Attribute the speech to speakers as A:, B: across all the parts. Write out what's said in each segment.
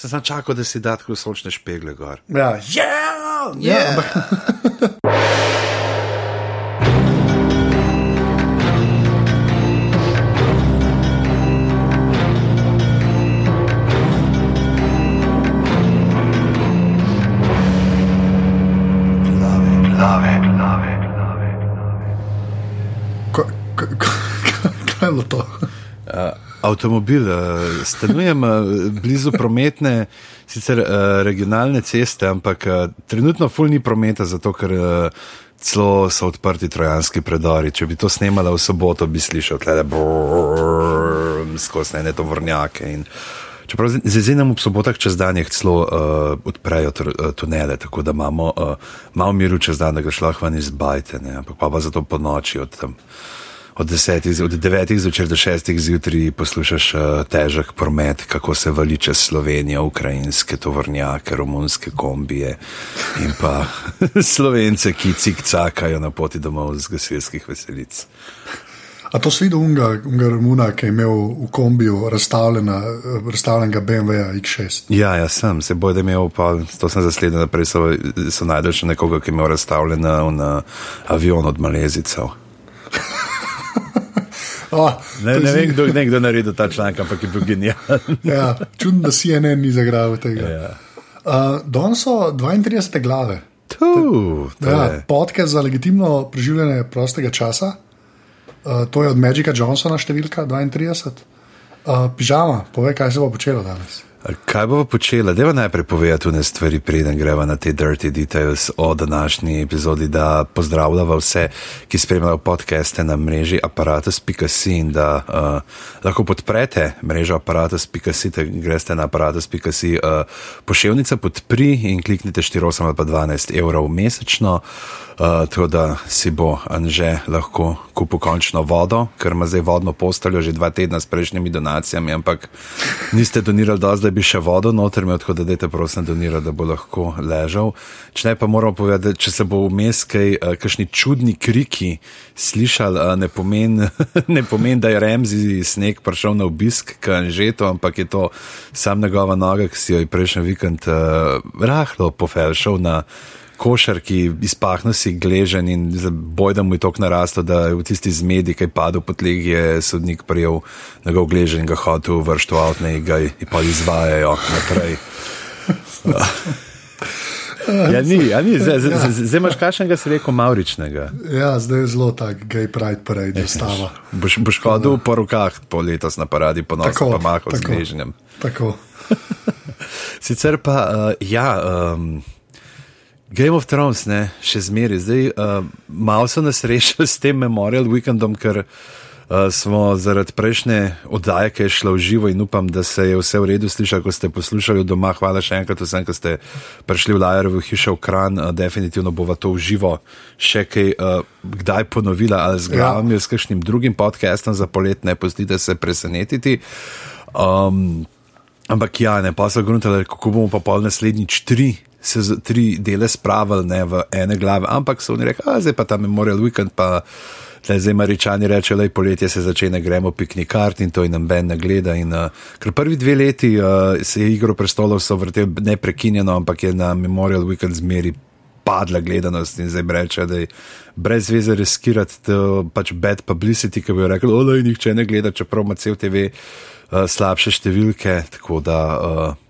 A: Se sem čakal, da si da tako sončne špegle gor.
B: Ja, yeah, yeah. yeah.
A: Avtomobil, uh, stanujem uh, blizu prometne, sicer uh, regionalne ceste, ampak uh, trenutno ful ni prometa, zato ker uh, celo so odprti trojanski predori. Če bi to snemala v soboto, bi slišal tle skozi ne to vrnjake. In, čeprav z izjemom ob sobotah čez dan jih celo uh, odprejo uh, tunele, tako da imamo uh, malo miru čez dan, da ga šlo ven izbajte, ne, ampak pa, pa zato po noči od tam od, desetih, od devetih zvečer do šestih zjutraj poslušaš uh, težek promet, kako se vali čez Slovenijo, ukrajinske tovornjake, romunske kombije in pa slovence, ki cikcakajo na poti domov z gasilskih veselic.
B: A to si videl unga, unga Romuna, ki je imel v kombiju eh, razstavljenega BMW X6?
A: Ja, ja, sem, se boj, da imel pa, to sem zasledil, naprej so, so najdel še nekoga, ki je imel razstavljen na avion od Malezicev.
B: Oh,
A: Ne, ne vem, kdo je kdo naredil ta članek, ampak je bil genijalen.
B: Ja, čudno, da si ene ni zagral tega.
A: Ja.
B: Uh, Danes so 32 glave.
A: Tu,
B: Ja,
A: je.
B: podcast za legitimno preživljanje prostega časa. Uh, to je od Magika Johnsona številka 32. Uh, pižama, povej, kaj se bo počelo danes.
A: Kaj bomo počela? Deva najprej povedati ne stvari, preden greva na te dirty details o današnji epizodi, da pozdravljava vse, ki spremljajo podcaste na mreži aparatus.si in da uh, lahko podprete mrežo aparatus.si, da greste na aparatus.si uh, poševnica podpri in kliknite 4,8 ali pa 12 evrov mesečno. Uh, tako da si bo Anže lahko kupil končno vodo, ker ima zdaj vodno posteljo že dva tedna s prejšnjimi donacijami, ampak niste donirali dosti, da bi še vodo noter imel, tako da dajte prosim donirati, da bo lahko ležal. Če ne pa moramo povedati, če se bo vmes kaj, uh, kakšni čudni kriki slišali, uh, ne pomeni, ne pomen, da je Remzi sneg prišel na obisk k Anžetu, ampak je to sam njegova noga, ki si jo je prejšnji vikend uh, rahlo pofelšal na košar, ki izpahne si gležen in boj, da mu je tok narastel, da je v tisti zmedi, ki je padel po tleh, je sodnik prijel njegov gležen in ga hotel vršiti v avtne in ga pa izvajajo naprej. Ja, ni, ja, ni. Zdaj, zdaj, zdaj, zdaj imaš kakšnega, si rekel, mauričnega.
B: Ja, zdaj je zelo tak gay pride parade, stava.
A: Boš, boš hodil po rokah po letos na paradi, ponosno
B: Tako,
A: pa mahal z
B: tako.
A: gležnjem.
B: Tako.
A: Sicer pa, uh, ja, um, Game of Thrones, ne, še zmeraj. Zdaj, uh, malo so nas rešili s tem Memorial Weekendom, ker uh, smo zaradi prejšnje oddaje, ki je šla v živo in upam, da se je vse v redu slišalo, ko ste poslušali doma. Hvala še enkrat vsem, ki ste prišli v Lajerovo hišo v Kran. Uh, definitivno bova to v živo še kaj uh, kdaj ponovila ali z glavami ja. s kakšnim drugim podcastom za polet, ne pustite se presenetiti. Um, Ampak ja, ne pa so gruntali, kako bomo pa pol naslednjič tri, se z, tri dele spravili v ene glave, ampak so oni rekli, a zdaj pa ta Memorial Weekend, pa tle zdaj Maričani reče, da je poletje se začne, gremo piknikart in to in nam ben ne gleda. In, uh, ker prvi dve leti uh, se je igro prestolov so vrtel neprekinjeno, ampak je na Memorial Weekend zmeri padla gledanost in zdaj reče, da je brez veze riskirati to pač bad publicity, ki bi rekel, da nihče ne gleda, čeprav ima cel TV uh, slabše številke, tako da uh,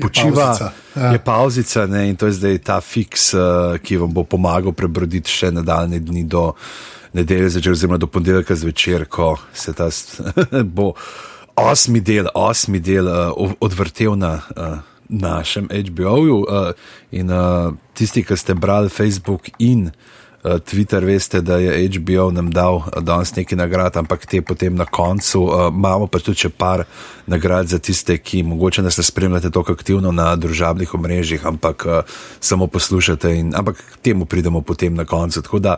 A: počiva,
B: pavzica, ja.
A: je pauzica ne, in to je zdaj ta fiks, uh, ki vam bo pomagal prebroditi še nadaljne dni do nedelje, zvečer, oziroma do ponedeljka zvečer, ko se ta bo osmi del, osmi del uh, odvrtel na. Uh, našem HBO-ju uh, in uh, tisti, ki ste brali Facebook in uh, Twitter, veste, da je HBO nam dal uh, danes neki nagrad, ampak te potem na koncu uh, imamo pa tudi še par nagrad za tiste, ki mogoče nas ne spremljate tako aktivno na družabnih omrežjih, ampak samo poslušate in ampak k temu pridemo potem na koncu. Tako da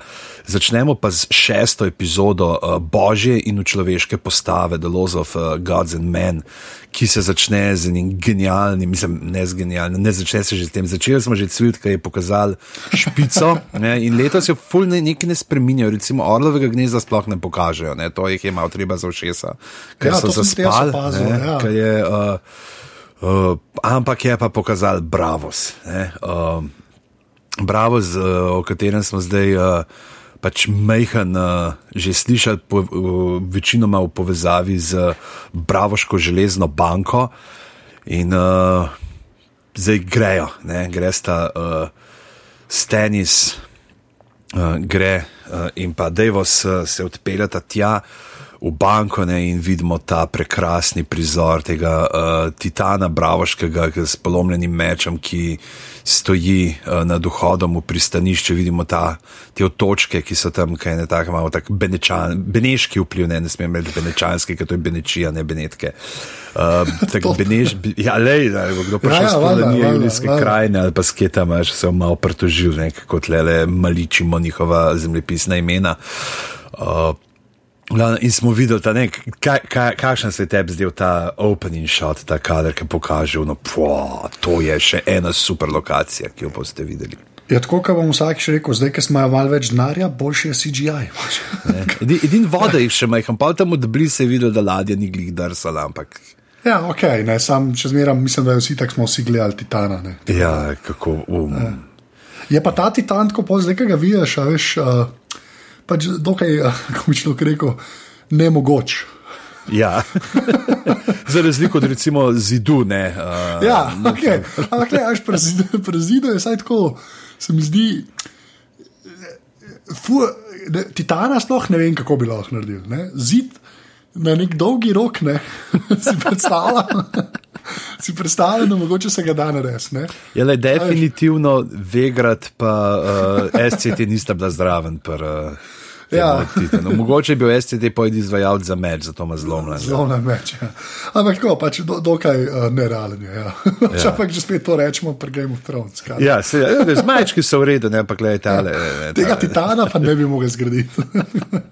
A: začnemo pa z šesto epizodo uh, Božje in človeške postave, The Laws of uh, Gods and Men, ki se začne z enim genialnim, mislim, ne z genialnim, ne začne se že s tem. Začeli smo že cvilt, ki je pokazal špico ne, in letos se fulne nekaj ne spreminjajo, recimo orlovega gnezda sploh ne pokažejo, ne, to jih je malo treba za ušesa, ker
B: Ja,
A: so zaspali, ne,
B: ja.
A: ker je. Uh, Uh, ampak je pa pokazal Bravos. Uh, Bravos, uh, o katerem smo zdaj uh, pač mehen uh, že slišali, po, uh, večinoma v povezavi z Bravoško železno banko. In uh, zdaj grejo, ne? gre sta uh, Stanis, uh, gre uh, in pa Devos uh, se odpeljata tja v banko ne, in vidimo ta prekrasni prizor tega uh, titana Bravoškega s polomljenim mečem, ki stoji uh, nad vhodom v pristanišče. Vidimo ta, te otočke, ki so tam, kaj ne tako malo, tako benečan, beneški vpliv, ne, ne smem reči benečanski, ker to je benečija, ne benetke. Uh, tako beneš, ja, lej, je kdo prišel ja, ja, s kolonije Julijske krajine ali pa sketama, še se malo pretožil, kot le, le maličimo njihova zemljepisna imena. Uh, In smo videli, da je kakšen se je tebi zdel ta opening shot, ta kader, ki pokaže, da no, to je še ena super lokacija, ki jo boste videli.
B: Ja, tako kot bom vsakič rekel, zdaj, ki smo imeli malo več denarja, boljši je CGI.
A: Edini voda jih še majhen, pa tam od blizu je videl, da ladja ni glih drsala. Ampak...
B: Ja, ok, ne, sam če zmeram, mislim, da vsi tako smo vsi gledali Titana. Ne,
A: ja, kako um.
B: Je pa ta Titan, ko ki ga vidiš, veš. Uh, pač dokaj, kako bi človek rekel, ne mogoč.
A: Ja, za razliko od recimo zidu. Ne, uh,
B: ja, okay. ampak ne, až prezidu je vsaj tako, se mi zdi. Fu, ne, titana sploh ne vem, kako bi lahko naredil. Ne? Zid na nek dolgi rok, ne? si predstavljam. Si predstavljam, da mogoče se ga da narediti.
A: Je le definitivno, vegrat pa uh, SCT nista bila zraven. Pr, uh, Ja. No, mogoče bi bil STD pojedel izvajalec za meč, zato ima zlomljen.
B: Zlomljen meč. Ja. Ampak tako, pač do, dokaj uh, nerealen je. Ja. Če ja. pa že spet to rečemo, pri Game of Thrones. Kaj?
A: Ja, se, ja, z majčki so v redu, ne pa gledaj tale. Ja.
B: Ne, Tega titana pa ne bi mogel zgraditi.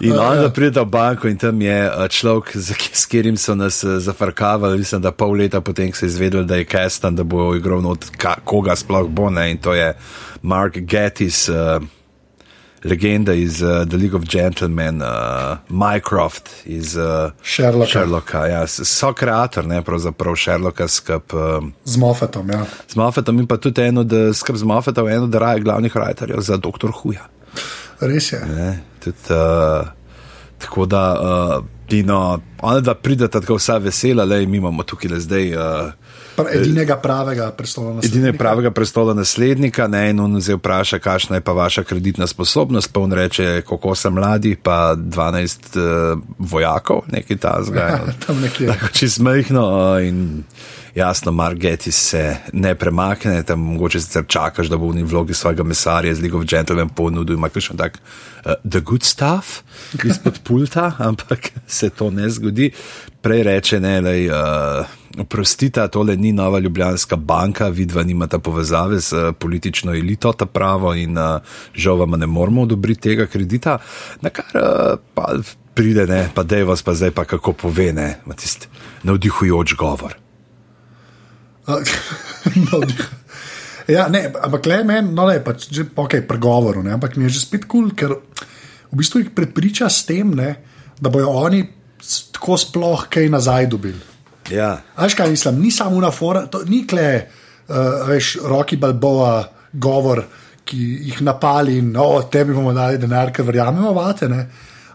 A: In uh, onda ja. pride v banko in tam je eh, človek, s katerim so nas eh, zafrkavali, mislim, da pol leta potem se je izvedel, da je Kestan, da bo igral not, koga sploh bo ne. In to je Mark Gettis. Uh, legenda iz uh, The League of Gentlemen, uh, Mycroft iz uh,
B: Sherlocka.
A: Sherlocka ja. So kreator, ne pravzaprav Sherlocka skup. Um,
B: z Moffetom, ja.
A: Z Moffetom in pa tudi eno, da skrb z Moffetom, eno od glavnih writerjev za Dr. Huja.
B: Res je.
A: Ne, tudi, uh, tako da, uh, Dino, ona da prideta tako vsa vesela, le mi imamo tukaj le zdaj. Uh,
B: Edinega pravega prestola naslednika.
A: Edinega pravega prestola naslednika, ne, in on se vpraša, kakšna je pa vaša kreditna sposobnost, pa on reče, koliko sem mladi, pa 12 uh, eh, vojakov, nekaj ta zgaj.
B: Ja, tam nekje.
A: Tako čez mehno uh, in jasno, Margeti se ne premakne, tam mogoče sicer čakaš, da bo v vlogi svojega mesarja z League of Gentlemen ponudil, ima kakšen tak uh, the good stuff izpod pulta, ampak se to ne zgodi. Prej reče, ne, da je. Uh, Oprostite, tole ni nova Ljubljanska banka, vidva nimata povezave z uh, politično elito, ta pravo in uh, žal vam ne moramo odobriti tega kredita. Na kar uh, pa pride, ne, pa dej vas pa zdaj pa kako pove, ne, tisti navdihujoč govor.
B: ja, ne, ampak le meni, no, le pač že ok, pregovoru, ne, ampak mi je že spet kul, cool, ker v bistvu jih prepriča s tem, ne, da bojo oni tako sploh kaj nazaj dobili.
A: Ja.
B: Aj, kaj mislim, ni samo na forum, ni kle, uh, veš, roki balboa, govor, ki jih napali in o oh, tebi bomo dali denar, ker verjamemo vate, ne?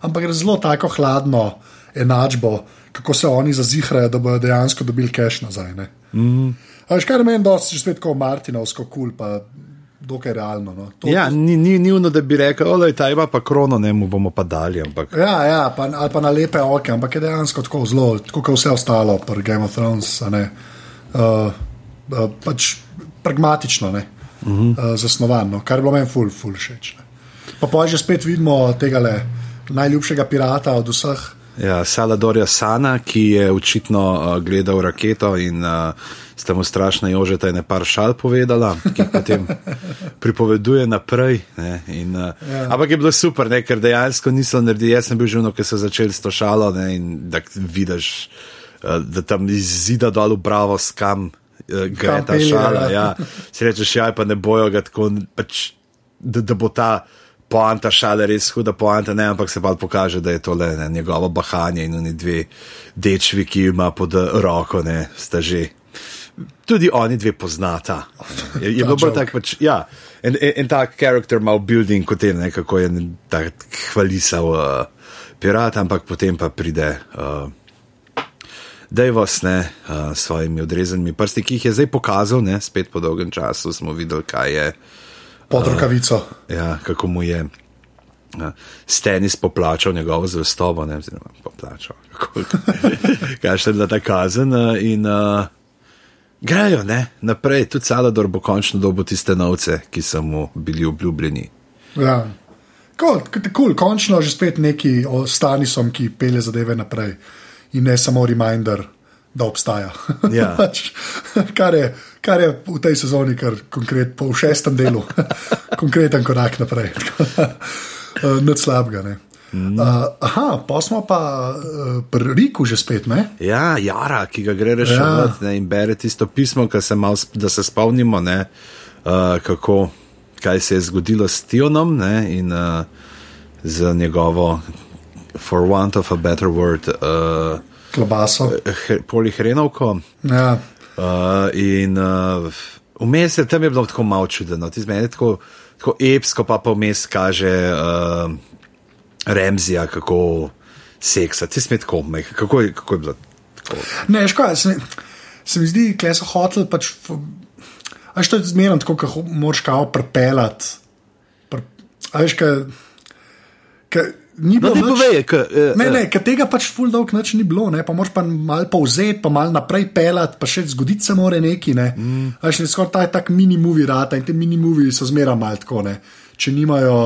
B: ampak je zelo tako hladno enačbo, kako se oni zazihrajo, da bodo dejansko dobili cash nazaj.
A: Mm.
B: Aj, kaj meni, da si že spet kot Martinovsko kul. Cool, dokaj realno. No.
A: To, ja, ni, ni, ni uno, da bi rekel, da je ta ima pa krono, ne mu bomo pa dali. Ampak.
B: Ja, ja pa, ali pa na lepe oči, ampak je dejansko tako zelo, kot vse ostalo, pri Game of Thrones. Uh, uh, pač pragmatično, uh -huh. uh, zasnovano, kar je bilo meni ful, ful všeč. Pa pa že spet vidimo tega najljubšega pirata od vseh.
A: Ja, Saladorja Sana, ki je očitno uh, gledal raketo in uh, ste mu strašno jožete in par šal povedala, ki potem pripoveduje naprej. In, uh, ja. Ampak je bilo super, ne, ker dejansko niso naredili. Jaz sem bil že vno, ki so začeli s to šalo ne, in da vidiš, uh, da tam iz zida dol v bravo skam uh, gre ta šala. Ja. Si rečeš, ja, pa ne bojo ga tako, pač, da, da bo ta poanta šale res huda poanta, ne, ampak se pa pokaže, da je to le ne, njegovo bahanje in oni dve dečvi, ki ima pod roko, ne, sta že. Tudi oni dve poznata. Je, je bilo bolj tako, pač, ja, en, en, en tak karakter ima v building kot je, ne, kako je tako hvalisal uh, pirat, ampak potem pa pride. Uh, Dejvos ne s uh, svojimi odrezanimi prsti, ki jih je zdaj pokazal, ne, spet po dolgem času smo videli, kaj je.
B: Pod rokavico.
A: Uh, ja, kako mu je uh, Stenis poplačal njegovo zvestobo, ne vem, poplačal. kaj še je bila ta kazen uh, in uh, grejo ne, naprej, tudi Salador bo končno dobil tiste novce, ki so mu bili obljubljeni.
B: Ja. Cool, cool. Končno že spet neki o Stanisom, ki pele zadeve naprej in ne samo reminder, da obstaja.
A: Ja.
B: Pač, kar, je, kar je v tej sezoni, kar konkret, po šestem delu, konkreten korak naprej. Nič slabega. Ne. Mm. Uh, aha, pa smo pa uh, pri Riku že spet. Ne?
A: Ja, Jara, ki ga gre reševati ja. in bere tisto pismo, se mal, da se spomnimo, ne, uh, kako, kaj se je zgodilo s Tionom ne, in uh, z njegovo for want of a better word, uh,
B: klobaso.
A: Polihrenovko.
B: Ja.
A: Uh, in vmes uh, je tam je bilo tako malo čudeno, ti zmeni tako, tako epsko, pa pa vmes kaže uh, Remzija, kako seksa, ti smeti komaj, kako, kako je bilo. Tako.
B: Ne, škoda, se, se mi zdi, da so hoteli pač. A što je zmerno tako, kako moraš kao prepeljati. Pre, a veš, kaj. Ni bilo
A: no,
B: nič,
A: povej, ka, uh,
B: ne, ne, ka tega pač full dolg noč ni bilo, ne, pa moraš pa malo povzeti, pa malo naprej pelati, pa še zgoditi se more neki. Ne. Mm. Až ne skoraj ta tak mini movie rata in te mini movie so zmeraj malo tako, ne. Če nimajo,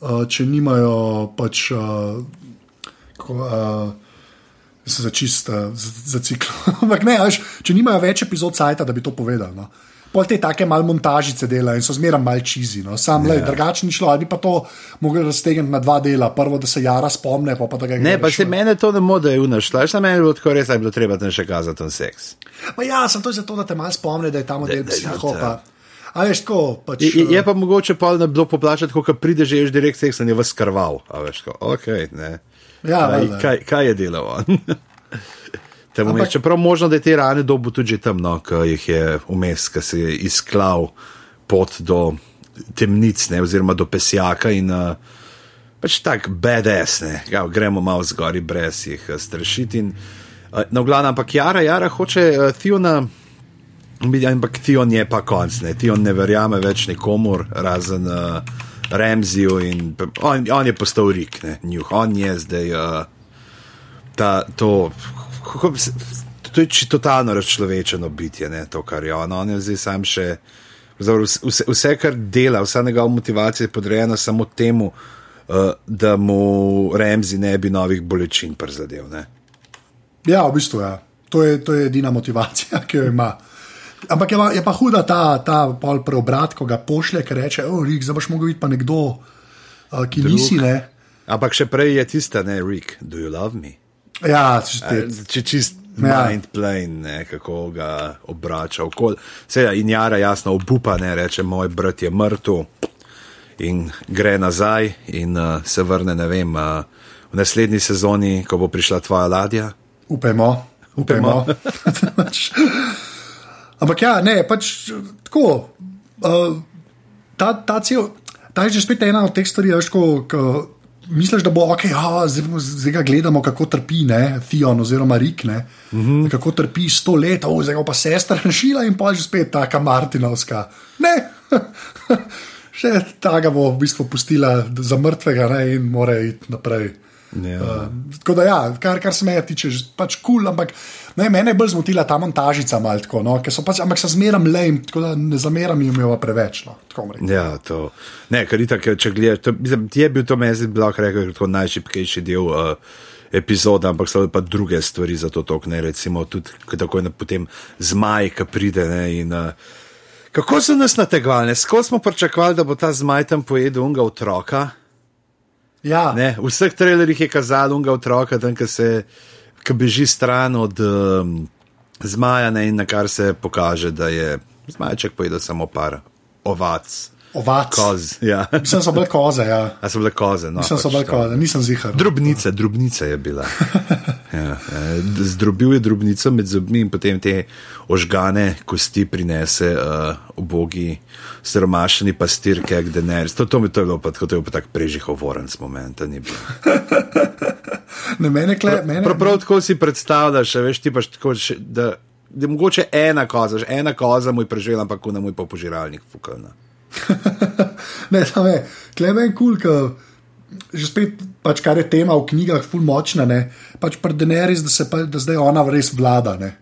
B: uh, če nimajo pač. Uh, ko, uh, Se za čist, uh, za, za cikl. Ampak ne, až, če nimajo več epizod sajta, da bi to povedali. No. Pol te take malo montažice dela in so zmeraj malo čizi. No. Sam yeah. drugače ni šlo, ali pa to mogli raztegniti na dva dela. Prvo, da se Jara spomne, pa, pa da ga gre.
A: Ne, pa se mene to ne mode je unašla, še na meni bo tako res, da je bilo treba tam še kazati ten seks.
B: Ma ja, sem to zato, da te malo spomne, da je ta model psihopa. A veš, tako pač.
A: Je, je pa mogoče pa ne bilo poplačati, ko pride že direkt seks in je vas krval. A veš, tako, ok, ne.
B: Ja,
A: kaj, kaj, kaj je delal on? Ampak, čeprav možno, da je te rane dobu tudi tam, no, ki jih je vmes, ki se je izklav pot do temnic, ne, oziroma do pesjaka in uh, pač tako BDS, ne, ja, gremo malo zgori brez jih uh, strašiti. In, uh, no, glavno, ampak Jara, Jara hoče uh, Thiona, ampak Thion je pa konc, ne, Thion ne verjame več nikomor, razen uh, Remziju in on, on je postal rik, ne, njuh, on je zdaj uh, ta, to kako, to je totalno razčlovečeno bitje, ne, to, kar je on. On je zdaj sam še. Vse, vse, kar dela, vsa njegova motivacija je podrejena samo temu, uh, da mu Remzi ne bi novih bolečin prizadel.
B: Ja, v bistvu je. Ja. To, to je edina motivacija, ki jo ima. Ampak je, je pa huda ta, ta preobrat, ko ga pošlje, ki reče: O, Rik, zdaj boš mogel biti pa nekdo, uh, ki Drug. nisi. Ne?
A: Ampak še prej je tista, ne, Rik, do you love me?
B: Ja,
A: če čist ja. mind plane, ne, kako ga obrača okoli. Seveda, in Jara jasno obupa, ne reče: Moj brat je mrtev. In gre nazaj in uh, se vrne, ne vem, uh, v naslednji sezoni, ko bo prišla tvoja ladja.
B: Upajmo, upajmo. Ampak ja, ne, pač tako. Uh, ta, ta, cel, ta je že spet ena od teh stvari, ki misliš, da bo ok, oh, zdaj, zdaj ga gledamo, kako trpi ne, Fion oziroma Rik, ne, mm -hmm. kako trpi sto let, oh, zdaj pa sestra rešila in pa že spet taka Martinovska. Ne, še ta ga bo v bistvu pustila za mrtvega ne, in mora iti naprej.
A: Yeah. Uh,
B: tako da, ja, kar, kar se me tiče, pač kul, cool, ampak ne, mene je bolj zmotila ta montažica, tako, no, so pač, ampak se zmeram lejm, tako da ne zameram jim jo preveč. No,
A: ja, to. Ne, kar je tako, če gledaš, ti je bil to meni, blok rekel, kot najšipkejši del. Uh, Epizoda, ampak so pa druge stvari za to tokne, recimo tudi tako je potem zmaj, ki pride. Ne, in, uh, kako so nas nategovali, skozi smo pričakovali, da bo ta zmaj tam pojedel unga otroka.
B: Ja.
A: Ne, v vseh trailerjih je kazalo unga otroka, tam, ki se ki beži stran od um, zmaja, ne, in na kar se pokaže, da je zmajček pojedel samo par ovac.
B: Ovac.
A: Koz. Ja.
B: Mislim, so bile koze, ja.
A: A so bile koze. No,
B: Mislim, so
A: pač
B: bile
A: to.
B: koze, nisem zihar.
A: Drobnica, drobnica je bila. Ja, eh, zdrobil je drobnico med zobmi in potem te ožgane kosti prinese uh, ubogi, siromašni pastir, kek denar. To, to mi to je bilo pa tako, to je bil pa tak prežihovoren moment. ni bilo.
B: Ne, mene, kle, mene,
A: Prav, prav tako si predstavljaš, veš, ti paš tako, še, da, da je mogoče ena koza, že ena koza mu je preživela, ampak kuna mu je pa požiralnik fukana.
B: ne, tam je, kleme je kul, cool, že spet, pač, kar je tema v knjigah, ful močna, ne, pač pred Denerys, da se pa, da zdaj ona res vlada, ne.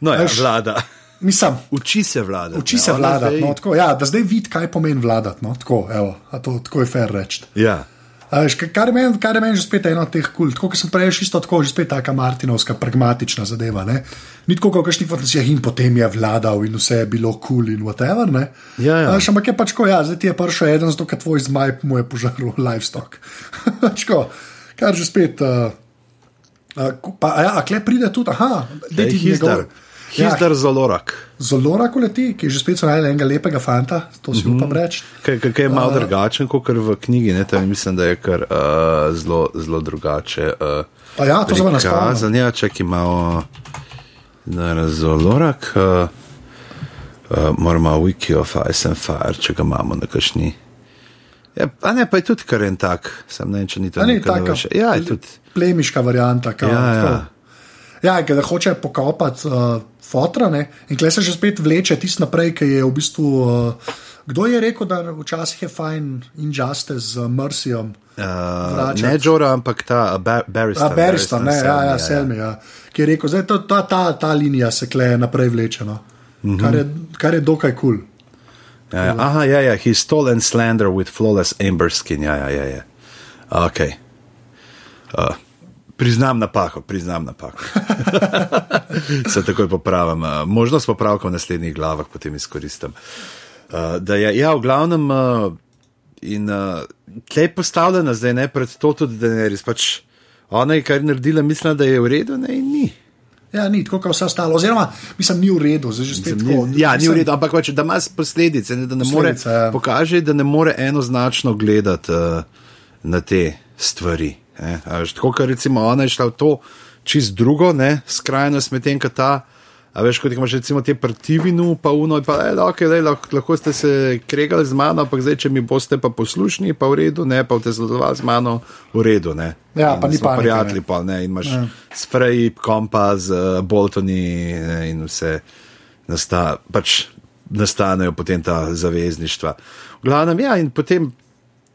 A: No, ja,
B: Veš,
A: vlada.
B: Mislim,
A: Uči se vlada.
B: uči se vladati, no, tako, ja, da zdaj vidi, kaj pomeni vladati, no, tako, evo, to, tako je fair reči.
A: Ja.
B: Veš, ka- kar je meni je meni že spet eno od teh kul, tako kot sem prej isto tako, že spet taka Martinovska, pragmatična zadeva. Ne? Ni tako, kot kakšnih fantazijah in potem je vladal in vse je bilo kul cool in whatever. Ne?
A: Ja, ja.
B: A Veš, ampak je pač tako, ja, zdaj ti je prišel eden, zato ker tvoj zmaj mu je požaril livestock. Čko, kar že spet. Uh, uh, pa, a ja, a kle pride tudi, aha, da ti
A: Hizdar. Hizdar Zolorak.
B: Zelo rako leti, ki je že spet so najeli enega lepega fanta, to si upam reči.
A: Kaj, kaj kaj je malo drugačen kot v knjigi, ne, tam mislim, da je kar uh, zelo, zelo drugače. Uh,
B: A ja, to se vam naspomnim.
A: Kazan, ja, čakaj malo na zolorak. Uh, uh, moramo wiki of Ice and Fire, če ga imamo na kakšni. Ja, a ne, pa je tudi kar en tak, sem ne vem, če ni to nekaj. Ja, je tudi.
B: plemiška varianta. Kao,
A: Ja, ja.
B: tako. Ja, da hoče pokopati uh, fotra, ne? in klej se že spet vleče tisti naprej, ki je v bistvu. Uh, kdo je rekel, da včasih je fajn injustice z uh, Mercyjem?
A: Uh, ne Jora, ampak ta Bar Barrister.
B: A Barrister, ne, ja, ja,
A: Selmy,
B: Selmi, ja. Ki je rekel, da ta, ta, ta, ta linija se kleje naprej vlečeno, mm -hmm. kar, je, kar je dokaj kul. Cool.
A: Ja, ja. Aha, ja, ja, he stole and slander with flawless amber skin. Ja, ja, ja. ja. Ok. Uh, priznam napako, priznam napako. Se takoj popravim. Uh, možnost popravka v naslednjih glavah potem izkoristim. Uh, da je, ja, v glavnem, uh, in kaj je postavljena zdaj, ne pred to tudi, da ne res pač ona je kar naredila, mislim, da je v redu, ne in ni.
B: Ja, ni tako, kot vse ostalo. Oziroma, mislim, ni v redu, zdaj že spet tako.
A: Ja, ni v redu, ampak pač, da ima posledice, ne, da ne more,
B: Posledice, ja.
A: pokaže, da ne more enoznačno gledati uh, na te stvari. A veš, Tako, ker recimo ona je šla v to čist drugo, ne, skrajnost medtem, ko ta. A veš, kot imaš recimo te partivinu, pa uno, pa je, okay, lej, lahko, lahko ste se kregali z mano, ampak zdaj, če mi boste pa poslušni, pa v redu, ne, pa boste sodelovali z mano, v redu, ne.
B: Ja,
A: In
B: pa ni panike,
A: Prijatelji, pa ne, in imaš ja. sprej, kompas, uh, boltoni ne, in vse nasta, pač nastanejo potem ta zavezništva. V glavnem, ja, in potem